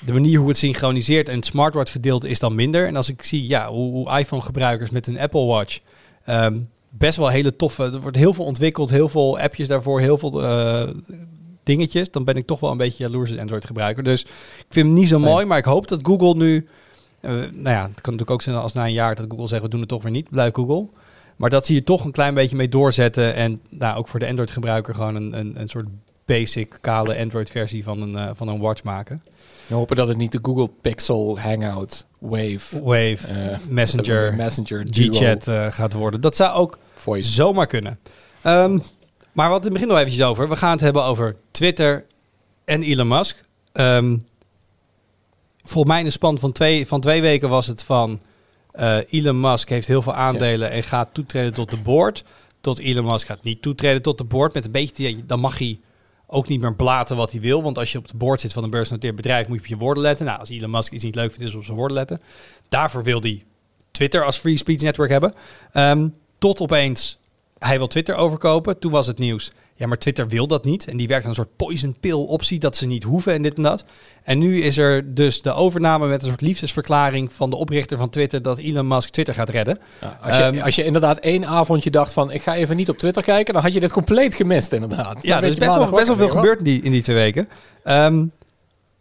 de manier hoe het synchroniseert en het smartwatch gedeelte is dan minder. En als ik zie ja, hoe, hoe iPhone-gebruikers met hun Apple Watch ehm, best wel hele toffe... Er wordt heel veel ontwikkeld, heel veel appjes daarvoor, heel veel eh, dingetjes. Dan ben ik toch wel een beetje jaloers als Android-gebruiker. Dus ik vind hem niet zo mooi, maar ik hoop dat Google nu Eh, nou ja, het kan natuurlijk ook zijn als na een jaar dat Google zegt, we doen het toch weer niet, blijf Google. Maar dat ze hier toch een klein beetje mee doorzetten en nou, ook voor de Android-gebruiker gewoon een, een, een soort basic, kale Android-versie van een, eh, van een watch maken. We hopen dat het niet de Google Pixel Hangout Wave Wave, Messenger, Messenger G-Chat gaat worden. Dat zou ook Voice. zomaar kunnen. Ehm, maar wat in het begin nog eventjes over. We gaan het hebben over Twitter en Elon Musk. Ehm, volgens mij in de span van twee, van twee weken was het van... eh, Elon Musk heeft heel veel aandelen en gaat toetreden tot de board. Tot Elon Musk gaat niet toetreden tot de board. Met een beetje, dan mag hij ook niet meer blaten wat hij wil. Want als je op de board zit van een beursgenoteerd bedrijf, moet je op je woorden letten. Nou, als Elon Musk iets niet leuk vindt, is op zijn woorden letten. Daarvoor wil hij Twitter als free speech network hebben. Ehm, tot opeens, hij wil Twitter overkopen. Toen was het nieuws. Ja, maar Twitter wil dat niet. En die werkt aan een soort poison pill optie dat ze niet hoeven en dit en dat. En nu is er dus de overname met een soort liefdesverklaring van de oprichter van Twitter dat Elon Musk Twitter gaat redden. Ja, als, je, Ehm, als je inderdaad één avondje dacht van ik ga even niet op Twitter kijken, dan had je dit compleet gemist inderdaad. Ja, er is je best wel, best wel veel gebeurd in die, in die twee weken. Ehm,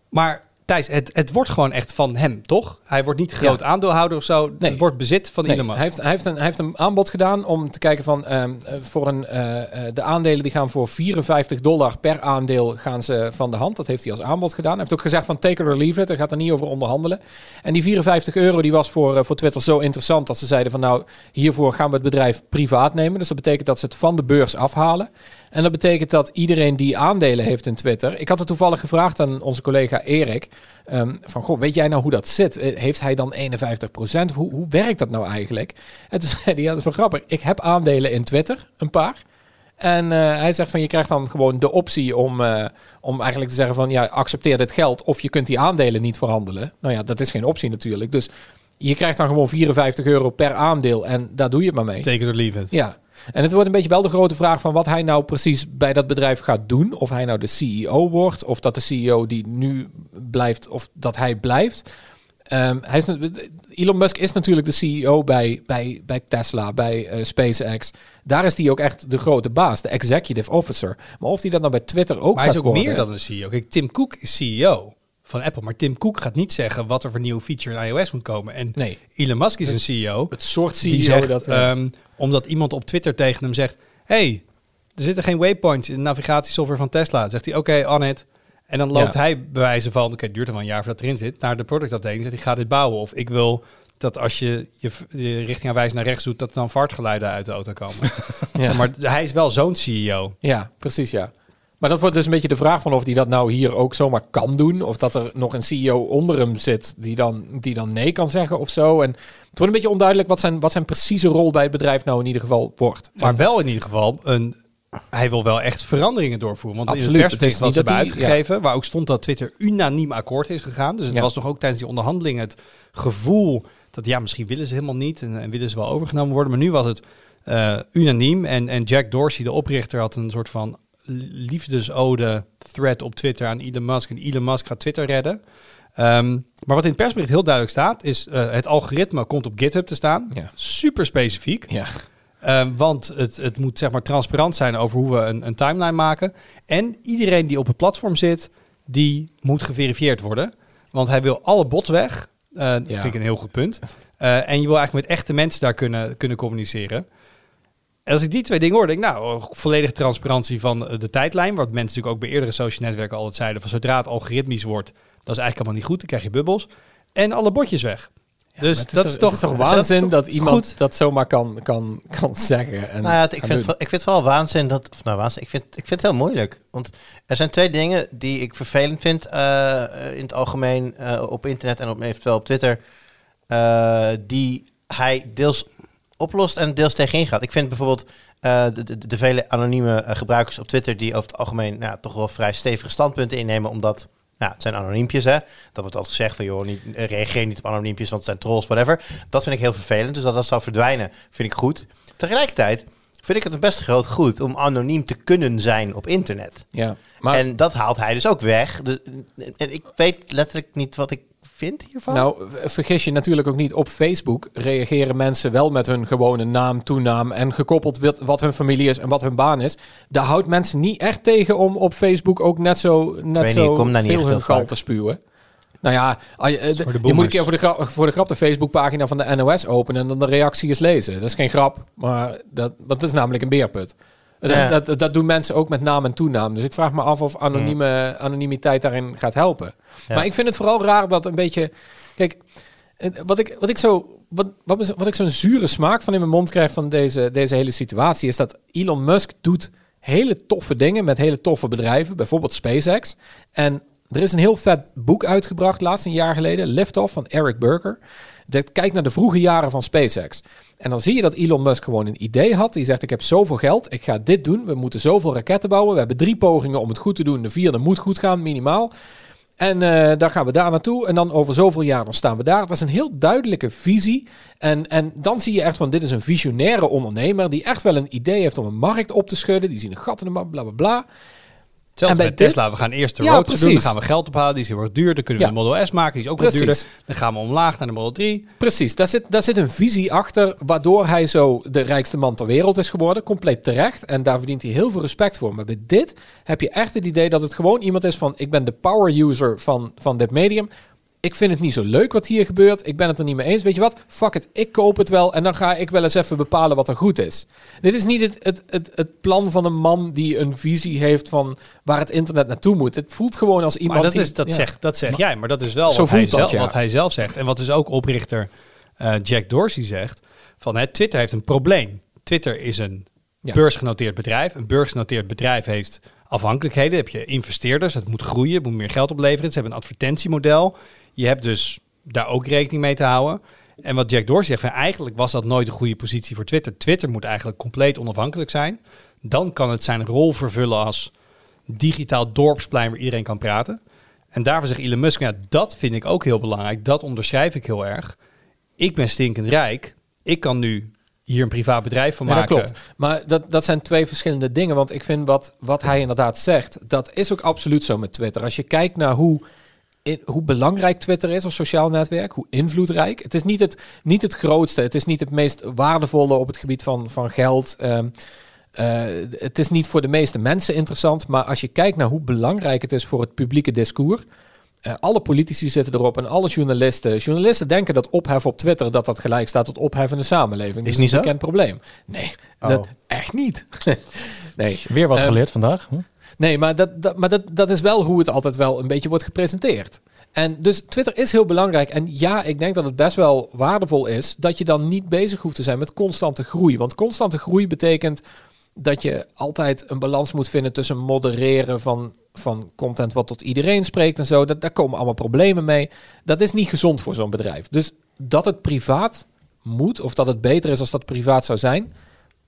maar Thijs, het, het wordt gewoon echt van hem, toch? Hij wordt niet groot aandeelhouder of zo. Nee. Het wordt bezit van Nee, hij, heeft, hij, heeft een, hij heeft een aanbod gedaan om te kijken van ehm, eh, voor een, eh, eh, de aandelen die gaan voor 54 dollar per aandeel gaan ze van de hand. Dat heeft hij als aanbod gedaan. Hij heeft ook gezegd van take it or leave it. Hij gaat er niet over onderhandelen. En die 54 euro die was voor, voor Twitter zo interessant dat ze zeiden van nou hiervoor gaan we het bedrijf privaat nemen. Dus dat betekent dat ze het van de beurs afhalen. En dat betekent dat iedereen die aandelen heeft in Twitter. Ik had het toevallig gevraagd aan onze collega Erik. ehm, van goh, weet jij nou hoe dat zit? Eh, Heeft hij dan 51%? Hoe, hoe werkt dat nou eigenlijk? En toen zei hij, ja, dat is wel grappig. Ik heb aandelen in Twitter, een paar. En eh, hij zegt van je krijgt dan gewoon de optie om, eh, om eigenlijk te zeggen van ja, accepteer dit geld of je kunt die aandelen niet verhandelen. Nou ja, dat is geen optie natuurlijk. Dus je krijgt dan gewoon 54 euro per aandeel en daar doe je het maar mee. Take it or leave it. Ja, en het wordt een beetje wel de grote vraag van wat hij nou precies bij dat bedrijf gaat doen. Of hij nou de CEO wordt, of dat de CEO die nu blijft, of dat hij blijft. Ehm, hij is, Elon Musk is natuurlijk de CEO bij, bij, bij Tesla, bij eh, SpaceX. Daar is hij ook echt de grote baas, de executive officer. Maar of hij dat nou bij Twitter ook Maar hij gaat is ook worden... meer dan een CEO. Kijk, Tim Cook is CEO van Apple. Maar Tim Cook gaat niet zeggen wat er voor nieuwe feature in iOS moet komen. En Nee, Elon Musk is een CEO. het soort CEO die zegt, dat... eh, ehm, omdat iemand op Twitter tegen hem zegt... hey, er zitten geen waypoints in de navigatiesoftware van Tesla. Dan zegt hij, oké, on it. En dan loopt Ja. hij bij wijze van... oké, het duurt er wel een jaar voordat erin zit... naar de productafdeling. Zegt hij, ga dit bouwen. Of ik wil dat als je je, je richting aanwijs naar rechts doet... dat er dan vaartgeluiden uit de auto komen. ja. Maar hij is wel zo'n CEO. Ja, precies ja. Maar dat wordt dus een beetje de vraag van of hij dat nou hier ook zomaar kan doen. Of dat er nog een CEO onder hem zit die dan, die dan nee kan zeggen of zo. En het wordt een beetje onduidelijk wat zijn, wat zijn precieze rol bij het bedrijf nou in ieder geval wordt. Maar wel in ieder geval, een, hij wil wel echt veranderingen doorvoeren. Want in Absoluut. het Het is persbericht wat ze hebben uitgegeven, waar ook stond dat Twitter unaniem akkoord is gegaan. Dus het Ja. was toch ook tijdens die onderhandelingen het gevoel dat ja, misschien willen ze helemaal niet en, en willen ze wel overgenomen worden. Maar nu was het eh, unaniem en, en Jack Dorsey, de oprichter, had een soort van liefdesode thread op Twitter aan Elon Musk. En Elon Musk gaat Twitter redden. Ehm, maar wat in het persbericht heel duidelijk staat, is eh, het algoritme komt op GitHub te staan. Ja. Super specifiek. Ja, Ehm, want het, het moet zeg maar transparant zijn over hoe we een, een timeline maken. En iedereen die op het platform zit, die moet geverifieerd worden. Want hij wil alle bots weg. Eh, Dat vind ik een heel goed punt. Eh, en je wil eigenlijk met echte mensen daar kunnen, kunnen communiceren. En als ik die twee dingen hoor, denk ik, nou, volledige transparantie van eh, de tijdlijn. Wat mensen natuurlijk ook bij eerdere social netwerken altijd zeiden. Van zodra het algoritmisch wordt, dat is eigenlijk allemaal niet goed. Dan krijg je bubbels. En alle botjes weg. dus het is dat toch, is toch, het is toch waanzin toch dat, iemand goed? dat zomaar kan, kan, kan zeggen. En Nou ja, het- ik, vind, ik vind het vooral waanzin dat. Of nou, waanzin. Ik vind, ik vind het heel moeilijk. Want er zijn twee dingen die ik vervelend vind eh, in het algemeen eh, op internet en op, eventueel op Twitter. eh, die hij deels oplost en deels tegenin gaat. Ik vind bijvoorbeeld eh, de, de, de vele anonieme eh, gebruikers op Twitter die over het algemeen nou, toch wel vrij stevige standpunten innemen, omdat nou, het zijn anoniempjes, hè. Dat wordt altijd gezegd van, joh, niet, eh, reageer niet op anoniempjes, want het zijn trolls, whatever. Dat vind ik heel vervelend, dus dat dat zou verdwijnen, vind ik goed. Tegelijkertijd vind ik het een best groot goed om anoniem te kunnen zijn op internet. Ja, maar en dat haalt hij dus ook weg. Dus, en ik weet letterlijk niet wat ik vind hiervan. Nou, vergis je natuurlijk ook niet. Op Facebook reageren mensen wel met hun gewone naam, toenaam en gekoppeld met wat hun familie is en wat hun baan is. Daar houdt mensen niet echt tegen om op Facebook ook net zo, net zo niet veel hun gal te spuwen. Nou ja, je, eh, je moet een keer voor de, grap, voor de grap de Facebookpagina van de NOS openen en dan de reactie eens lezen. Dat is geen grap, maar dat, dat is namelijk een beerput. Dat, Ja. dat, dat doen mensen ook met naam en toenaam. Dus ik vraag me af of anonieme, anonimiteit daarin gaat helpen. Ja. Maar ik vind het vooral raar dat een beetje... Kijk, wat ik, wat ik zo... Wat, wat, wat ik zo'n zure smaak van in mijn mond krijg van deze, deze hele situatie... is dat Elon Musk doet hele toffe dingen met hele toffe bedrijven. Bijvoorbeeld SpaceX. En er is een heel vet boek uitgebracht, laatst een jaar geleden. Liftoff van Eric Berger. Dat kijkt naar de vroege jaren van SpaceX. En dan zie je dat Elon Musk gewoon een idee had. Die zegt, ik heb zoveel geld, ik ga dit doen. We moeten zoveel raketten bouwen. We hebben drie pogingen om het goed te doen. De vierde moet goed gaan, minimaal. En eh dan gaan we daar naartoe. En dan over zoveel jaar staan we daar. Dat is een heel duidelijke visie. En, en dan zie je echt van, dit is een visionaire ondernemer... die echt wel een idee heeft om een markt op te schudden. Die ziet een gat in de markt, bla bla bla. Hetzelfde En bij dit- Tesla. We gaan eerst de Ja, Roadster doen. Dan gaan we geld ophalen. Die is heel erg duur. Dan kunnen we Ja. de Model S maken. Die is ook wat Precies. duurder. Dan gaan we omlaag naar de Model 3. Precies, daar zit, daar zit een visie achter... waardoor hij zo de rijkste man ter wereld is geworden. Compleet terecht. En daar verdient hij heel veel respect voor. Maar bij dit heb je echt het idee dat het gewoon iemand is van... ik ben de power user van, van dit medium... Ik vind het niet zo leuk wat hier gebeurt. Ik ben het er niet mee eens. Weet je wat? Fuck it. Ik koop het wel. En dan ga ik wel eens even bepalen wat er goed is. Dit is niet het, het, het, het plan van een man die een visie heeft van waar het internet naartoe moet. Het voelt gewoon als iemand Maar dat, is, dat, ja. zegt, dat zeg jij. Maar dat is wel Zo wat hij, zelf, ja. wat hij zelf zegt. En wat dus ook oprichter eh, Jack Dorsey zegt. Van, hè, Twitter heeft een probleem. Twitter is een Ja. beursgenoteerd bedrijf. Een beursgenoteerd bedrijf heeft afhankelijkheden. Heb je investeerders. Het moet groeien. Het moet meer geld opleveren. Ze hebben een advertentiemodel. Je hebt dus daar ook rekening mee te houden. En wat Jack Dorsey zegt, eigenlijk was dat nooit een goede positie voor Twitter. Twitter moet eigenlijk compleet onafhankelijk zijn. Dan kan het zijn rol vervullen als digitaal dorpsplein waar iedereen kan praten. En daarvoor zegt Elon Musk, ja, dat vind ik ook heel belangrijk. Dat onderschrijf ik heel erg. Ik ben stinkend rijk. Ik kan nu hier een privaat bedrijf van Ja, dat maken. klopt. Maar dat, dat zijn twee verschillende dingen. Want ik vind wat, wat hij inderdaad zegt, dat is ook absoluut zo met Twitter. Als je kijkt naar hoe, in, hoe belangrijk Twitter is als sociaal netwerk, hoe invloedrijk. Het is niet het, niet het grootste, het is niet het meest waardevolle op het gebied van, van geld. Ehm, eh, het is niet voor de meeste mensen interessant, maar als je kijkt naar hoe belangrijk het is voor het publieke discours. eh, alle politici zitten erop en alle journalisten. Journalisten denken dat opheffen op Twitter dat dat gelijk staat tot opheffen in de samenleving. Is niet een zo? bekend probleem. Nee, Oh. dat echt niet. nee. Weer wat Ehm, geleerd vandaag. Hm? Nee, maar, dat, dat, maar dat, dat is wel hoe het altijd wel een beetje wordt gepresenteerd. En dus Twitter is heel belangrijk. En ja, ik denk dat het best wel waardevol is dat je dan niet bezig hoeft te zijn met constante groei. Want constante groei betekent dat je altijd een balans moet vinden tussen modereren van, van content wat tot iedereen spreekt en zo. Dat, daar komen allemaal problemen mee. Dat is niet gezond voor zo'n bedrijf. Dus dat het privaat moet, of dat het beter is als dat privaat zou zijn,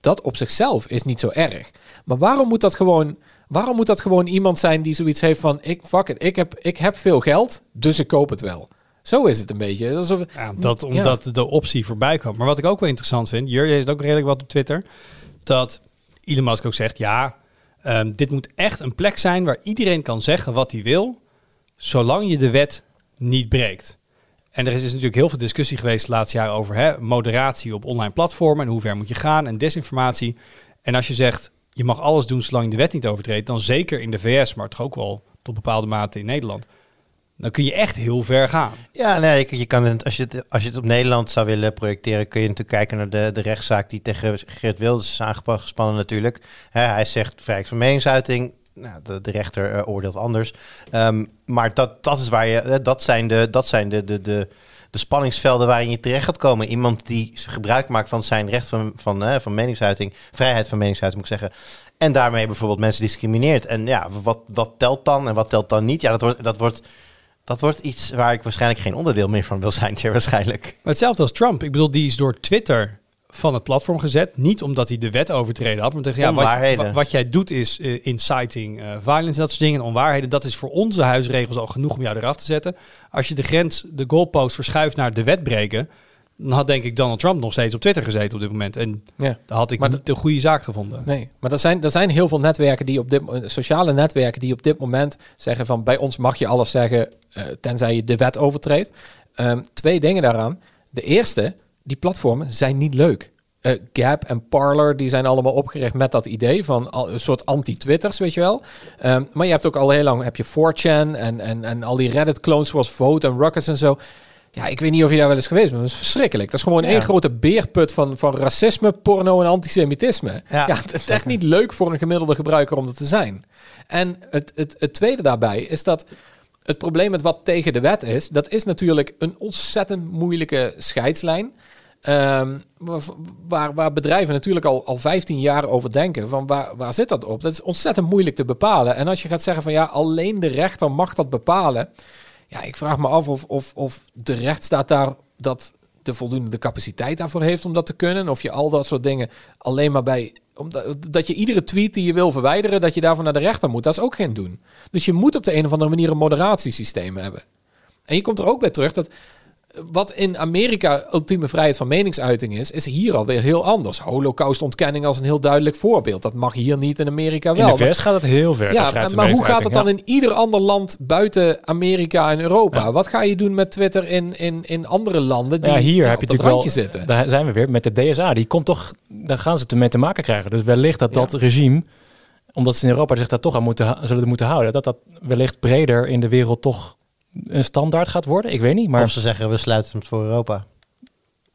dat op zichzelf is niet zo erg. Maar waarom moet dat gewoon, waarom moet dat gewoon iemand zijn die zoiets heeft van, ik, fuck it, ik heb, ik heb veel geld, dus ik koop het wel. Zo is het een beetje. Alsof, Ja, dat, Ja. omdat de optie voorbij kwam. Maar wat ik ook wel interessant vind, Jurje heeft ook redelijk wat op Twitter, dat Elon Musk ook zegt, ja, ehm, dit moet echt een plek zijn waar iedereen kan zeggen wat hij wil, zolang je de wet niet breekt. En er is dus natuurlijk heel veel discussie geweest de laatste over hè, moderatie op online platformen en hoe ver moet je gaan en desinformatie. En als je zegt, je mag alles doen zolang je de wet niet overtreedt, dan zeker in de VS, maar toch ook wel tot bepaalde mate in Nederland, dan kun je echt heel ver gaan. Ja, nee, je, kan het, als, je het, als je het op Nederland zou willen projecteren, kun je natuurlijk kijken naar de, de rechtszaak die tegen Geert Wilders is aangespannen natuurlijk. Hij zegt vrijheid van meningsuiting. Nou, de, rechter eh, oordeelt anders. Ehm, maar dat, dat is waar je, eh, dat zijn de, dat zijn de, de, de, de spanningsvelden waarin je terecht gaat komen. Iemand die gebruik maakt van zijn recht van, van, eh, van meningsuiting, vrijheid van meningsuiting moet ik zeggen. En daarmee bijvoorbeeld mensen discrimineert. En ja, wat, wat telt dan en wat telt dan niet? Ja, dat wordt, dat wordt dat wordt iets waar ik waarschijnlijk geen onderdeel meer van wil zijn, waarschijnlijk. Maar hetzelfde als Trump. Ik bedoel, die is door Twitter van het platform gezet. Niet omdat hij de wet overtreden had. Maar tegen, ja, wat, wat jij doet is eh, inciting eh, violence, dat soort dingen. En onwaarheden, dat is voor onze huisregels al genoeg om jou eraf te zetten. Als je de grens, de goalpost verschuift naar de wet breken... dan had denk ik Donald Trump nog steeds op Twitter gezeten op dit moment. En ja. dan had ik Maar niet de goede zaak gevonden. Nee, maar er zijn, er zijn heel veel netwerken die op dit sociale netwerken die op dit moment zeggen van bij ons mag je alles zeggen eh, tenzij je de wet overtreedt. Ehm, twee dingen daaraan. De eerste, die platformen zijn niet leuk. Eh, Gap en Parler, die zijn allemaal opgericht met dat idee van al, een soort anti-Twitters, weet je wel. Ehm, maar je hebt ook al heel lang, heb je 4chan en, en, en al die Reddit-clones zoals Vote en Ruckus en zo. Ja, ik weet niet of je daar wel eens geweest bent. Dat is verschrikkelijk. Dat is gewoon Ja. één grote beerput van, van racisme, porno en antisemitisme. Ja, Ja, het is echt niet leuk voor een gemiddelde gebruiker om dat te zijn. En het, het, het tweede daarbij is dat het probleem met wat tegen de wet is, dat is natuurlijk een ontzettend moeilijke scheidslijn. Ehm, waar, waar, bedrijven natuurlijk al, al 15 jaar over denken. Van waar, waar zit dat op? Dat is ontzettend moeilijk te bepalen. En als je gaat zeggen van ja, alleen de rechter mag dat bepalen. Ja, ik vraag me af of, of, of de rechtsstaat daar dat de voldoende capaciteit daarvoor heeft om dat te kunnen. Of je al dat soort dingen alleen maar bij. Omdat, dat je iedere tweet die je wil verwijderen, dat je daarvoor naar de rechter moet. Dat is ook geen doen. Dus je moet op de een of andere manier een moderatiesysteem hebben. En je komt er ook bij terug dat wat in Amerika ultieme vrijheid van meningsuiting is, is hier alweer heel anders. Holocaustontkenning als een heel duidelijk voorbeeld. Dat mag hier niet in Amerika wel. In de VS gaat het heel ver. Ja, maar hoe gaat het dan in ieder ander land buiten Amerika en Europa? Ja. Wat ga je doen met Twitter in, in, in andere landen die Ja, hier heb je dat natuurlijk randje wel. zitten? Daar zijn we weer met de DSA. Die komt toch. Daar gaan ze het mee te maken krijgen. Dus wellicht dat dat regime, omdat ze in Europa zich daar toch aan moeten, zullen moeten houden, dat dat wellicht breder in de wereld toch een standaard gaat worden. Ik weet niet, maar Of ze zeggen, we sluiten het voor Europa.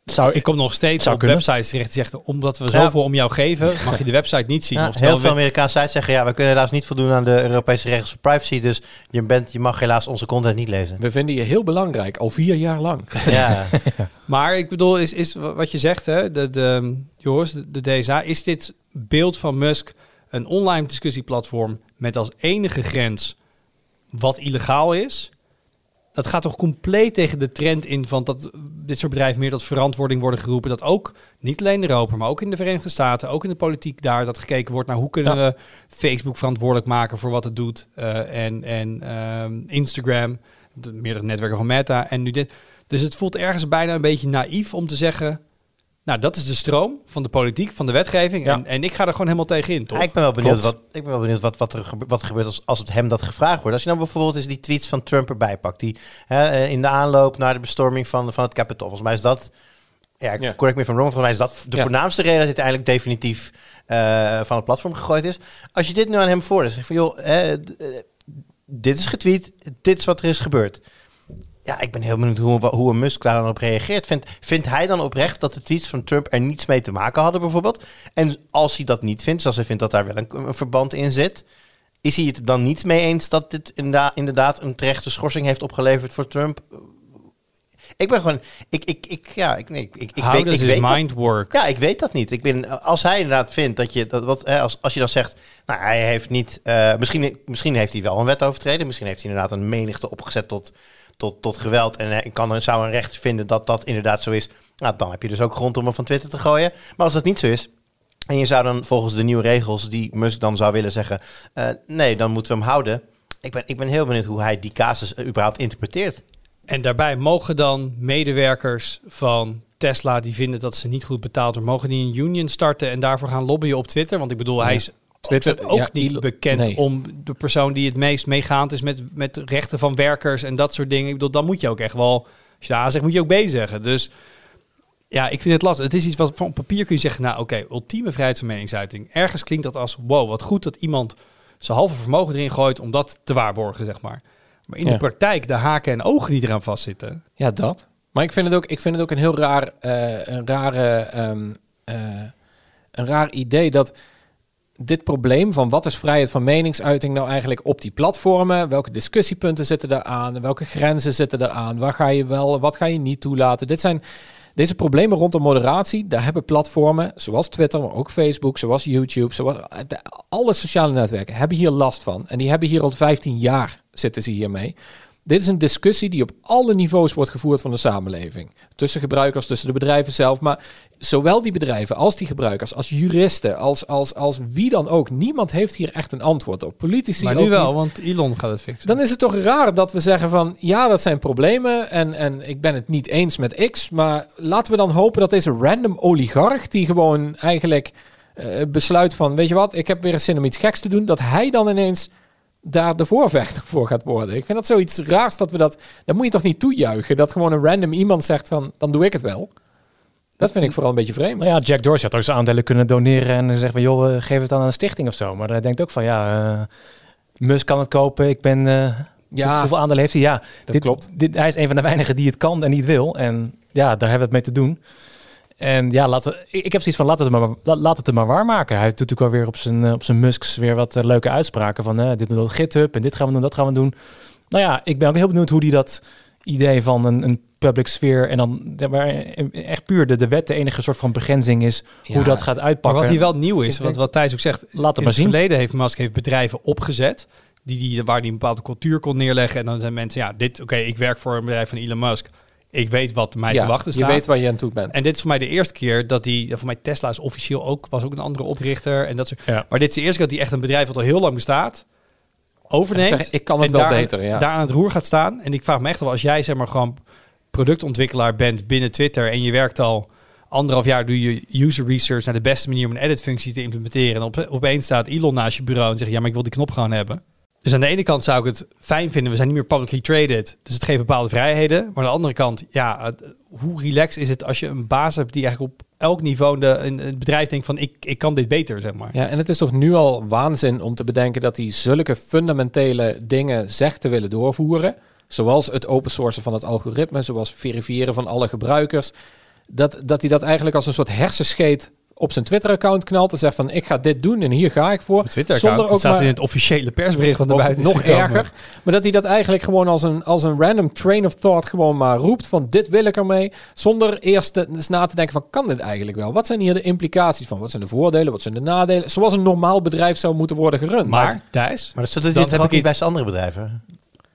zou Ik kom nog steeds Zou op kunnen. websites terecht die zeggen, omdat we Ja. zoveel om jou geven, mag je de website niet zien. Ja, heel veel Amerikaanse sites zeggen, ja, we kunnen helaas niet voldoen aan de Europese regels voor privacy. Dus je, bent, je mag helaas onze content niet lezen. We vinden je heel belangrijk, al vier jaar lang. Ja, Maar ik bedoel, is, is wat je zegt, hè, de, de, Joris, de, de DSA, is dit beeld van Musk een online discussieplatform met als enige grens wat illegaal is? Dat gaat toch compleet tegen de trend in van dat dit soort bedrijven meer tot verantwoording worden geroepen. Dat ook, niet alleen in Europa, maar ook in de Verenigde Staten, ook in de politiek daar, dat gekeken wordt naar hoe kunnen we Facebook verantwoordelijk maken voor wat het doet. eh, en en ehm, Instagram, de meerdere netwerken van Meta. En nu dit. Dus het voelt ergens bijna een beetje naïef om te zeggen. Nou, dat is de stroom van de politiek, van de wetgeving. Ja. En, en ik ga er gewoon helemaal tegen in, toch? ik ben wel benieuwd, Klopt. wat, ik ben wel benieuwd wat, wat, er, gebe- wat er gebeurt als, als het hem dat gevraagd wordt. Als je nou bijvoorbeeld eens die tweets van Trump erbij pakt, die hè, eh, in de aanloop naar de bestorming van, van het Capitol. Volgens mij is dat, ja, Ja. correct me I'm wrong, volgens mij is dat de Ja. voornaamste reden dat dit eigenlijk definitief eh, van het platform gegooid is. Als je dit nu aan hem voor zeg van joh, d- eh, dit is getweet, dit is wat er is gebeurd. Ja, ik ben heel benieuwd hoe, hoe een Musk daar dan op reageert. Vindt, vindt hij dan oprecht dat de tweets van Trump er niets mee te maken hadden, bijvoorbeeld? En als hij dat niet vindt, zoals hij vindt dat daar wel een, een verband in zit, is hij het dan niet mee eens dat dit inderdaad, een terechte schorsing heeft opgeleverd voor Trump? Ik ben gewoon, ik, ik, ik ja, ik, nee, ik, ik, How weet, does ik weet dat- mind work? ja, ik weet dat niet. Ik ben, als hij inderdaad vindt dat je dat wat, hè, als, als je dan zegt, nou, hij heeft niet, eh, misschien, misschien heeft hij wel een wet overtreden, misschien heeft hij inderdaad een menigte opgezet tot, tot, tot geweld en hij kan, zou een rechter vinden dat dat inderdaad zo is. Nou, dan heb je dus ook grond om hem van Twitter te gooien. Maar als dat niet zo is, en je zou dan volgens de nieuwe regels die Musk dan zou willen zeggen, eh, nee, dan moeten we hem houden. Ik ben, ik ben heel benieuwd hoe hij die casus eh, überhaupt interpreteert. En daarbij mogen dan medewerkers van Tesla die vinden dat ze niet goed betaald worden, mogen die een union starten en daarvoor gaan lobbyen op Twitter? Want ik bedoel, hij is Twitter, ook ja, niet bekend nee. om de persoon die het meest meegaand is met, met rechten van werkers en dat soort dingen. Ik bedoel, dan moet je ook echt wel, als je daar zegt, moet je ook B zeggen. Dus ja, ik vind het lastig. Het is iets wat van op papier kun je zeggen, nou oké, ultieme vrijheid van meningsuiting. Ergens klinkt dat als, wow, wat goed dat iemand zijn halve vermogen erin gooit om dat te waarborgen, zeg maar. Maar in Ja. de praktijk, de haken en ogen die eraan vastzitten, Ja, dat. Maar ik vind het ook, ik vind het ook een heel raar, eh, een rare, ehm, eh, een raar idee dat dit probleem van wat is vrijheid van meningsuiting nou eigenlijk op die platformen, welke discussiepunten zitten daar aan, welke grenzen zitten er aan, waar ga je wel, wat ga je niet toelaten. Dit zijn deze problemen rondom moderatie, daar hebben platformen zoals Twitter, maar ook Facebook, zoals YouTube, zoals alle sociale netwerken hebben hier last van. En die hebben hier al 15 jaar zitten ze hiermee. Dit is een discussie die op alle niveaus wordt gevoerd van de samenleving. Tussen gebruikers, tussen de bedrijven zelf. Maar zowel die bedrijven als die gebruikers, als juristen, als, als, als wie dan ook. Niemand heeft hier echt een antwoord op. Politici maar nu wel, niet. want Elon gaat het fixen. Dan is het toch raar dat we zeggen van ja, dat zijn problemen en, en ik ben het niet eens met X, maar laten we dan hopen dat deze random oligarch die gewoon eigenlijk eh, besluit van weet je wat, ik heb weer eens zin om iets geks te doen, dat hij dan ineens daar de voorvechter voor gaat worden. Ik vind dat zoiets raars dat we dat, dat moet je toch niet toejuichen, dat gewoon een random iemand zegt van dan doe ik het wel. Dat vind ik vooral een beetje vreemd. Nou ja, Jack Dorsey had ook zijn aandelen kunnen doneren en zeggen van joh, geef het dan aan een stichting of zo. Maar hij denkt ook van ja, eh Musk kan het kopen. Ik ben. eh, Ja, hoeveel aandelen heeft hij? Ja, dat dit, klopt. Dit, hij is een van de weinigen die het kan en niet wil. En ja, daar hebben we het mee te doen. En ja, laten ik, heb zoiets van laat het, maar, la- laat het er maar waarmaken. Hij doet natuurlijk alweer op zijn, eh, op zijn Musks weer wat eh, leuke uitspraken van eh, dit doen we op GitHub en dit gaan we doen, dat gaan we doen. Nou ja, ik ben ook heel benieuwd hoe die dat idee van een, een public sfeer en dan waar echt puur de, de wet de enige soort van begrenzing is Ja. hoe dat gaat Maar uitpakken. wat hier wel nieuw is, wat, wat Thijs ook zegt, Laat het in maar het zien. verleden heeft Musk heeft bedrijven opgezet die, die, waar die een bepaalde cultuur kon neerleggen. En dan zijn mensen, ja, dit, oké, ik werk voor een bedrijf van Elon Musk. Ik weet wat mij ja, te wachten je staat. weet waar je aan toe bent. En dit is voor mij de eerste keer dat die, voor mij Tesla is officieel ook, was ook een andere oprichter. En dat soort, Ja. Maar dit is de eerste keer dat die echt een bedrijf wat al heel lang bestaat, overneemt. Zeg, ik kan het en wel daar, beter, ja. Daar aan het roer gaat staan. En ik vraag me echt wel, als jij zeg maar gewoon productontwikkelaar bent binnen Twitter en je werkt al anderhalf jaar, doe je user research naar de beste manier om een edit-functie te implementeren. En op, opeens staat Elon naast je bureau en zegt, ja, maar ik wil die knop gewoon hebben. Dus aan de ene kant zou ik het fijn vinden, we zijn niet meer publicly traded, dus het geeft bepaalde vrijheden. Maar aan de andere kant, ja, het- hoe relaxed is het als je een baas hebt die eigenlijk op elk niveau de, een bedrijf denkt van, ik, ik kan dit beter, zeg maar. Ja, en het is toch nu al waanzin om te bedenken dat hij zulke fundamentele dingen zegt te willen doorvoeren. Zoals het open sourcen van het algoritme, zoals verifiëren van alle gebruikers. Dat, dat hij dat eigenlijk als een soort hersenscheet op zijn Twitter-account knalt en zegt van ik ga dit doen en hier ga ik voor. Twitter Zonder ook staat maar- in het officiële persbericht van de buiten is nog gekomen. erger. Maar dat hij dat eigenlijk gewoon als een, als een random train of thought gewoon maar roept van dit wil ik ermee. Zonder eerst te- eens na te denken van kan dit eigenlijk wel? Wat zijn hier de implicaties van? Wat zijn de voordelen? Wat zijn de nadelen? Zoals een normaal bedrijf zou moeten worden gerund. Maar, Thijs, Maar dat Dan hij heb ik niet iets- bij zijn andere bedrijven?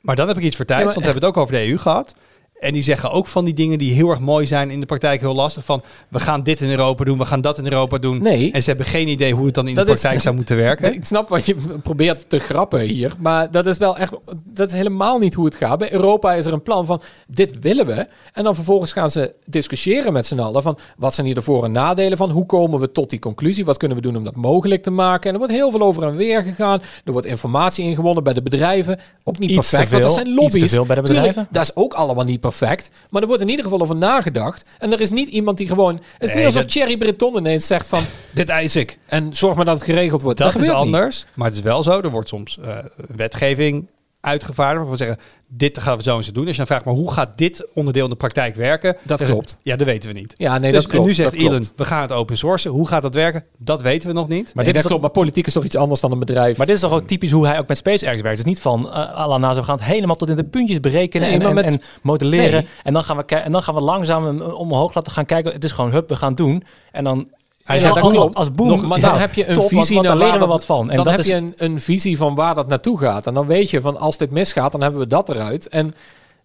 Maar dan heb ik iets voor Thijs, Ja, want we hebben het ook over de EU gehad. En die zeggen ook van die dingen die heel erg mooi zijn, in de praktijk heel lastig. Van we gaan dit in Europa doen, we gaan dat in Europa doen. Nee. En ze hebben geen idee hoe het dan in Dat de is- praktijk zou moeten werken. Ik snap wat je probeert te grappen hier, maar dat is wel echt, dat is helemaal niet hoe het gaat. Bij Europa is er een plan van, dit willen we. En dan vervolgens gaan ze discussiëren met z'n allen van, wat zijn hier de voor- en nadelen van? Hoe komen we tot die conclusie? Wat kunnen we doen om dat mogelijk te maken? En er wordt heel veel over en weer gegaan. Er wordt informatie ingewonnen bij de bedrijven. Ook niet Iets perfect, want er veel, zijn iets lobby's. te veel bij de Tuurlijk, bedrijven. dat is ook allemaal niet perfect. Maar er wordt in ieder geval over nagedacht. En er is niet iemand die gewoon... Het is Nee, niet alsof dat- Thierry Breton ineens zegt van... Dit eis ik. En zorg maar dat het geregeld wordt. Dat, is niet. anders, maar het is wel zo. Er wordt soms eh, wetgeving uitgevaardigd waarvan we zeggen, dit gaan we zo eens doen. Als je dan vraagt, maar hoe gaat dit onderdeel in de praktijk werken? Dat klopt. Ja, dat weten we niet. Ja, nee, dus dat klopt. en nu zegt. Elon, we gaan het open sourcen. Hoe gaat dat werken? Dat weten we nog niet. Maar dit dat is klopt, maar politiek is toch iets anders dan een bedrijf. Maar dit is toch ook typisch hoe hij ook met SpaceX werkt. Het is niet van, uh, à la NASA, we gaan het helemaal tot in de puntjes berekenen Nee, en, met- en modelleren. Nee. En, dan gaan we en dan gaan we langzaam hem omhoog laten gaan kijken. Het is gewoon, hup, we gaan het doen. En dan... Hij zegt dan ook als- boom, Nog- maar dan ja, heb je een top, visie want naar wat van. En dan dat heb is, je een, een visie van waar dat naartoe gaat. En dan weet je van als dit misgaat, dan hebben we dat eruit. En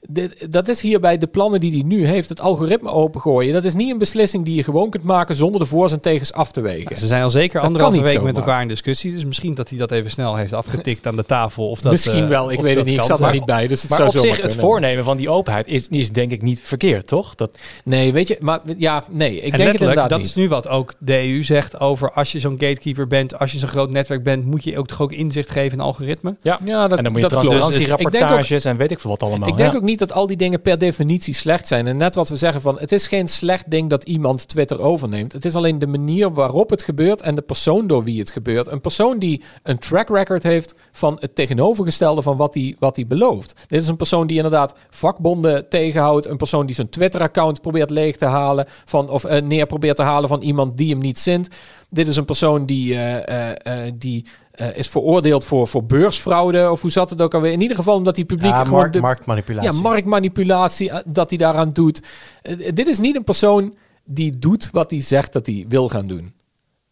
dit, dat is hierbij de plannen die hij nu heeft. Het algoritme opengooien. Dat is niet een beslissing die je gewoon kunt maken zonder de voor's en tegens af te wegen. Ze zijn al zeker kan anderhalve week met elkaar in discussie. Dus misschien dat hij dat even snel heeft afgetikt aan de tafel. Of dat, Misschien eh, wel, ik of weet het niet. Ik zat er niet bij, dus het maar zou op zich, het voornemen van die openheid is, is denk ik niet verkeerd, toch? Dat, Nee, weet je, maar ja, nee, ik en denk het inderdaad dat niet. is nu wat ook de EU zegt over als je zo'n gatekeeper bent, als je zo'n groot netwerk bent, moet je ook toch ook inzicht geven in algoritme. ja. Ja, dat, en dan moet je dat klopt. transparantierapportages en weet ik veel wat allemaal. Ik denk ja. ook niet dat al die dingen per definitie slecht zijn. En net wat we zeggen van, het is geen slecht ding dat iemand Twitter overneemt. Het is alleen de manier waarop het gebeurt en de persoon door wie het gebeurt. Een persoon die een track record heeft van het tegenovergestelde van wat hij wat hij belooft. Dit is een persoon die inderdaad vakbonden tegenhoudt. Een persoon die zijn Twitter-account probeert leeg te halen van, of eh, neer probeert te halen van iemand die hem niet zint. Dit is een persoon die, eh, eh, die eh, is veroordeeld voor, voor beursfraude. Of hoe zat het ook alweer? In ieder geval omdat hij publiek Ja, gewoon markt, de, marktmanipulatie. ja, marktmanipulatie eh, dat hij daaraan doet. Eh, dit is niet een persoon die doet wat hij zegt dat hij wil gaan doen.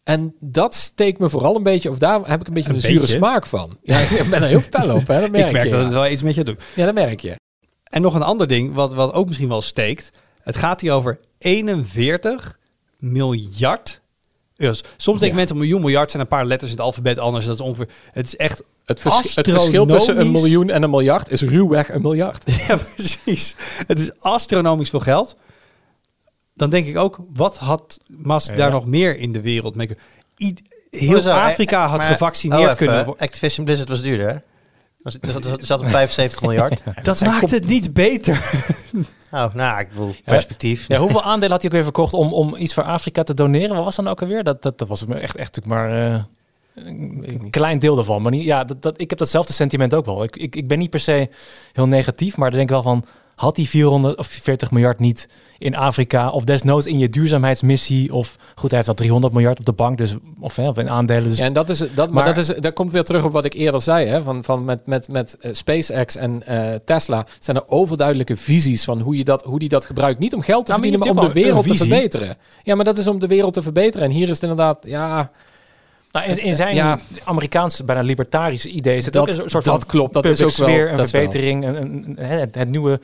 En dat steekt me vooral een beetje, of daar heb ik een beetje Een een, zure smaak van. Ja, ik ben er heel fel op, hè? dat merk ik merk je. dat ja. het wel iets met je doet. Ja, dat merk je. En nog een ander ding, wat, wat ook misschien wel steekt. Het gaat hier over 41 miljard euro's. Soms denken Ja. mensen, een miljoen miljard zijn een paar letters in het alfabet anders. Dat is ongeveer, het is echt Het, vers- het verschil tussen een miljoen en een miljard is ruwweg een miljard. Ja, precies. Het is astronomisch veel geld. Dan denk ik ook, wat had Ja. daar nog meer in de wereld mee kunnen- I- Heel Hoezo? Afrika had maar- gevaccineerd oh, even, kunnen worden. Activision Blizzard was duurder, hè? Dat zat op 75 miljard. Dat maakt het niet beter. Oh, nou, ik bedoel, perspectief. Ja, hoeveel aandelen had hij ook weer verkocht om, om iets voor Afrika te doneren? Wat was dan ook alweer? Dat, dat, dat was echt, echt natuurlijk maar eh, een klein deel daarvan. Maar niet, ja, dat, dat, ik heb datzelfde sentiment ook wel. Ik, ik, ik ben niet per se heel negatief, maar dan denk ik wel van... Had die 440 miljard niet in Afrika of desnoods in je duurzaamheidsmissie of goed, hij heeft al 300 miljard op de bank, dus of, hè, of in aandelen. Dus Ja, en dat is, dat, maar, Maar- dat, is, dat komt weer terug op wat ik eerder zei. Hè? Van, van met, met, met eh, SpaceX en eh, Tesla zijn er overduidelijke visies van hoe, je dat, hoe die dat gebruikt. Niet om geld te maar verdienen, je maar om de wereld te verbeteren. Ja, maar dat is om de wereld te verbeteren. En hier is het inderdaad, ja, Nou, in, in zijn Ja. Amerikaanse, bijna libertarische idee is het Dat- ook een soort dat van klopt, dat is ook wel- sfeer, een wel. verbetering, een, een, een- het, het nieuwe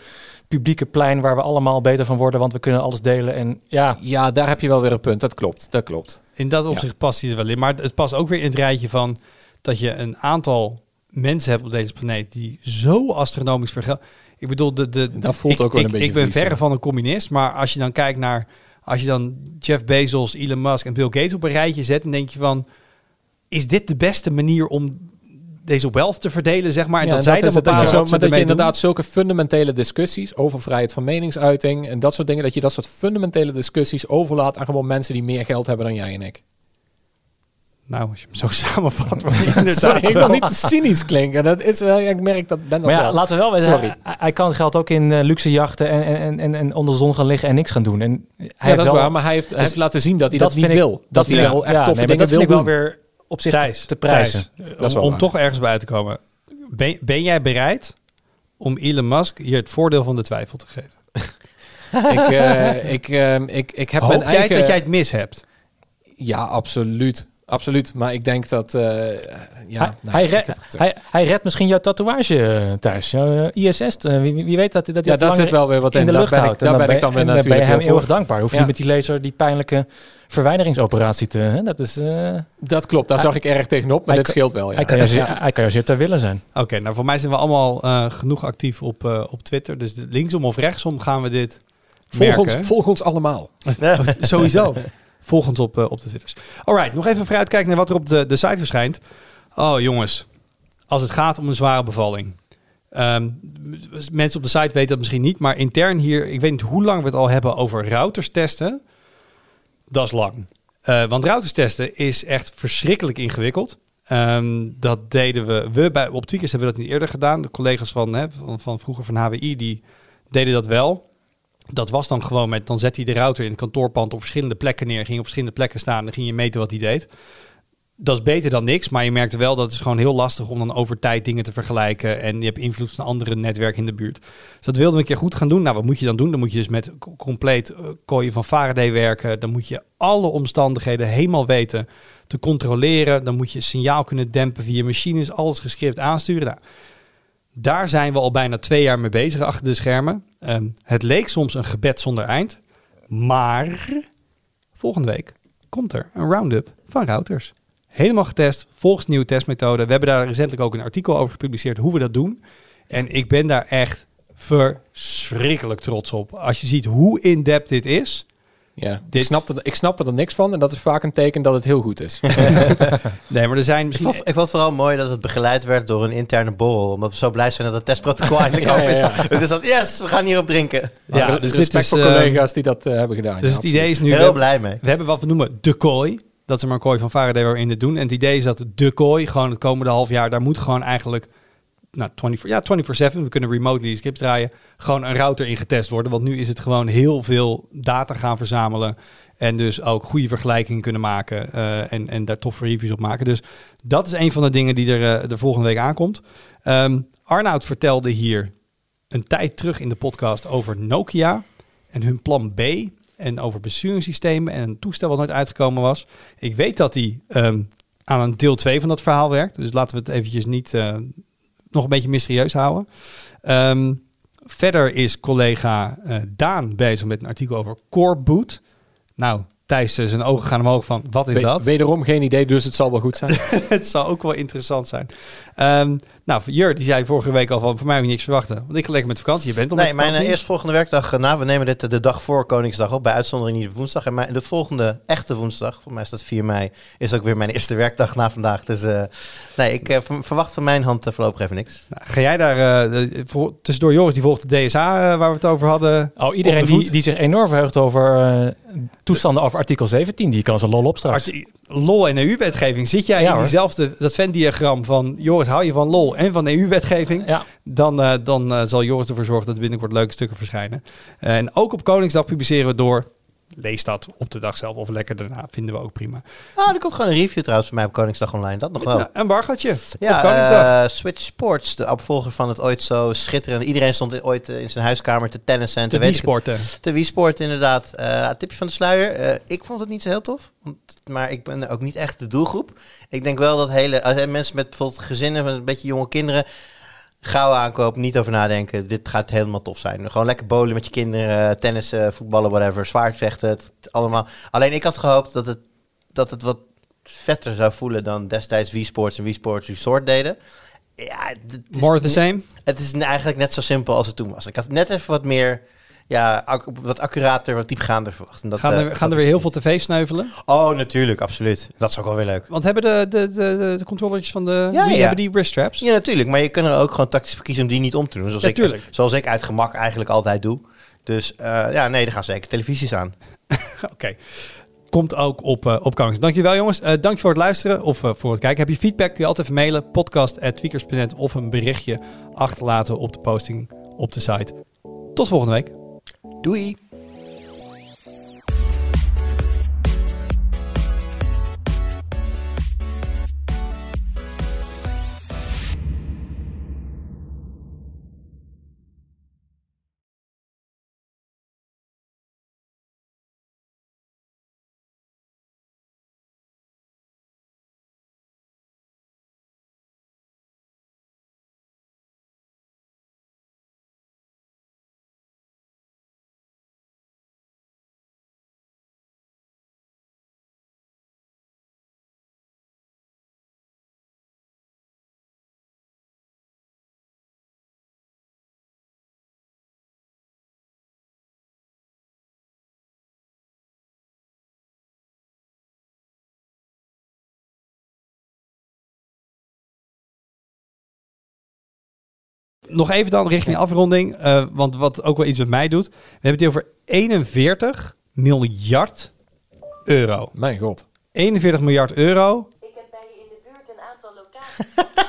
publieke plein waar we allemaal beter van worden, want we kunnen alles delen. En ja, ja, daar heb je wel weer een punt. Dat klopt, dat klopt. In dat opzicht past hij er wel in. Maar het past ook weer in het rijtje van dat je een aantal mensen hebt op deze planeet die zo astronomisch veel geld. Ik bedoel, de, de, Dat voelt ik, ook wel ik, een beetje Ik ben vies, verre ja. van een communist, maar als je dan kijkt naar, als je dan Jeff Bezos, Elon Musk en Bill Gates op een rijtje zet, dan denk je van, is dit de beste manier om deze wealth te verdelen, zeg maar? En Ja, dat en zij dan is het, dat je bepalen zo, wat ze maar dat je doen? inderdaad zulke fundamentele discussies over vrijheid van meningsuiting en dat soort dingen, dat je dat soort fundamentele discussies overlaat aan gewoon mensen die meer geld hebben dan jij en ik. Nou, als je hem zo samenvat, Sorry, ik wil niet te cynisch klinken. Dat is wel, ja, ik merk dat ben dat maar ja, wel. laten we wel weten, Sorry. hij, hij kan geld ook in eh, luxe jachten en, en, en, en onder de zon gaan liggen en niks gaan doen. En hij ja, heeft dat is wel, waar, maar hij heeft, hij heeft laten zien dat hij dat, dat niet ik- wil. Dat, hij vind wel ik- echt ja, toffe nee, dingen dat wil vind ik wel weer op zich Thijs, te prijzen. Thijs, Dat is wel om, toch ergens bij te komen. Ben, ben jij bereid om Elon Musk hier het voordeel van de twijfel te geven? ik, eh, ik, ehm, ik, ik heb Hoop mijn jij eigen... dat jij het mis hebt? Ja, absoluut. Absoluut. Maar ik denk dat... eh, ja, hij, nou, hij, ik re- heb gezegd. hij, hij redt misschien jouw tatoeage eh, thuis. Jouw eh, ISS. wie, weet dat, hij- dat hij ja, langer zit wel weer wat in in. de Daar lucht ben ik, houdt. daar ben ik dan weer ben je natuurlijk hem heel eeuwig voor. dankbaar. Hoef je Ja. niet met die laser die pijnlijke verwijderingsoperatie te... Hè? Dat is, eh, Dat klopt, daar Hij- zag ik erg tegenop, maar dit scheelt wel. Ja. hij, kan jou zeer, hij kan jou zeer ter willen zijn. Oké, nou voor mij zijn we allemaal eh, genoeg actief op, eh, op Twitter. Dus linksom of rechtsom gaan we dit volg, merken. ons, volg ons allemaal. Sowieso. Volg ons op, eh, op de Twitters. Alright, nog even vooruitkijken naar wat er op de, de site verschijnt. Oh jongens, als het gaat om een zware bevalling. Ehm, m- mensen op de site weten dat misschien niet, maar intern hier, ik weet niet hoe lang we het al hebben over routers testen. Dat is lang. Eh, want routers testen is echt verschrikkelijk ingewikkeld. Ehm, dat deden we, we bij, op Tweakers hebben dat niet eerder gedaan. De collega's van, hè, van, van vroeger van HWI, die deden dat wel. Dat was dan gewoon met, dan zette hij de router in het kantoorpand op verschillende plekken neer, ging op verschillende plekken staan en dan ging je meten wat hij deed. Dat is beter dan niks, maar je merkte wel dat het is gewoon heel lastig om dan over tijd dingen te vergelijken en je hebt invloed van andere netwerken in de buurt. Dus dat wilden we een keer goed gaan doen. Nou, wat moet je dan doen? Dan moet je dus met co- compleet eh, kooien van Faraday werken. Dan moet je alle omstandigheden helemaal weten te controleren. Dan moet je signaal kunnen dempen via machines, alles gescript aansturen. Nou, daar zijn we al bijna twee jaar mee bezig achter de schermen. Ehm, het leek soms een gebed zonder eind. Maar volgende week komt er een roundup van routers. Helemaal getest, volgens nieuwe testmethode. We hebben daar recentelijk ook een artikel over gepubliceerd hoe we dat doen. En ik ben daar echt verschrikkelijk trots op. Als je ziet hoe in-depth dit is. Ja. Dit- Ik, snapte, ik snapte er niks van en dat is vaak een teken dat het heel goed is. Nee, maar er zijn Ik misschien... vond, ik vond het vooral mooi dat het begeleid werd door een interne borrel. Omdat we zo blij zijn dat het testprotocol eindelijk Ja, af ja, is. ja. Het is dat, yes, we gaan hierop drinken. Ja, dus dit Respect is, voor eh, collega's die dat eh, hebben gedaan. Dus ja, het idee is nu... we Heel hebben- blij mee. We hebben wat we noemen de kooi. Dat is maar een kooi van Faraday waar we in dit doen. En het idee is dat de kooi gewoon het komende half jaar... daar moet gewoon eigenlijk... Nou, 24, ja, 24-7. We kunnen remotely scripts draaien. Gewoon een router in getest worden. Want nu is het gewoon heel veel data gaan verzamelen. En dus ook goede vergelijkingen kunnen maken. eh, en, en daar toffe reviews op maken. Dus dat is een van de dingen die er eh, de volgende week aankomt. Ehm Arnoud vertelde hier een tijd terug in de podcast over Nokia en hun plan B en over besturingssystemen en een toestel wat nooit uitgekomen was. Ik weet dat hij ehm, aan een deel 2 van dat verhaal werkt, dus laten we het eventjes niet eh, nog een beetje mysterieus houden. Ehm, verder is collega eh, Daan bezig met een artikel over Core Boot. Nou, Thijs eh, zijn ogen gaan omhoog van, wat is We- dat? Wederom geen idee, dus het zal wel goed zijn. het zou ook wel interessant zijn. Ehm, nou, Jur, die zei vorige week al van, voor mij moet je niks verwachten. Want ik ga lekker met vakantie. Je bent al Nee, met mijn vakantie. uh, eerstvolgende werkdag, uh, nou, we nemen dit uh, de dag voor Koningsdag op, bij uitzondering niet op woensdag. En mijn, de volgende echte woensdag, voor mij is dat 4 mei, is ook weer mijn eerste werkdag na vandaag. Dus uh, nee, ik uh, verwacht van mijn hand uh, voorlopig even niks. Nou, ga jij daar, uh, voor, tussendoor Joris, die volgt de DSA uh, waar we het over hadden. Oh, iedereen die, die zich enorm verheugt over uh, toestanden over artikel 17, die kan zijn lol op straks. Arti lol en EU-wetgeving. Zit jij Ja, in hoor. diezelfde, dat Venn-diagram van Joris, hou je van lol en van EU-wetgeving? Ja. Dan, uh, dan uh, zal Joris ervoor zorgen dat er binnenkort leuke stukken verschijnen. en ook op Koningsdag publiceren we door. Lees dat op de dag zelf of lekker daarna. Vinden we ook prima. Ah, er komt gewoon een review trouwens van mij op Koningsdag Online. Dat nog wel. Ja, een bargatje ja, Koningsdag. Uh, Switch Sports, de opvolger van het ooit zo schitterende. Iedereen stond ooit uh, in zijn huiskamer te tennissen en te te Wii-sporten. Te inderdaad. Uh, tipje van de sluier. ik vond het niet zo heel tof. Want, maar ik ben ook niet echt de doelgroep. Ik denk wel dat hele als mensen met bijvoorbeeld gezinnen van een beetje jonge kinderen gauw aankopen, niet over nadenken. Dit gaat helemaal tof zijn. Gewoon lekker bowlen met je kinderen, tennissen, voetballen, whatever, zwaardvechten, het, allemaal. Alleen ik had gehoopt dat het, dat het wat vetter zou voelen dan destijds Wii Sports en Wii Sports Resort deden. Ja, More the same? Het is eigenlijk net zo simpel als het toen was. Ik had net even wat meer, ja, wat accurater, wat diepgaander verwacht. En dat, gaan er, uh, gaan er weer heel veel tv sneuvelen? Oh, natuurlijk, absoluut. Dat is ook wel weer leuk. Want hebben de, de, de, de controllertjes van de Ja, Wii, ja. hebben die wrist straps? Ja, natuurlijk. Maar je kunt er ook gewoon tactisch voor kiezen om die niet om te doen. Zoals, Ja, ik, zoals ik uit gemak eigenlijk altijd doe. Dus uh, ja, nee, er gaan zeker televisies aan. Oké. Okay. Komt ook op, uh, op. Dankjewel jongens. Uh, dank je voor het luisteren of uh, voor het kijken. Heb je feedback kun je altijd even mailen. Podcast.tweakers.net of een berichtje achterlaten op de posting op de site. Tot volgende week. Doei. Nog even dan richting afronding, uh, want wat ook wel iets met mij doet. We hebben het hier over 41 miljard euro. Mijn god. 41 miljard euro. Ik heb bij je in de buurt een aantal locaties.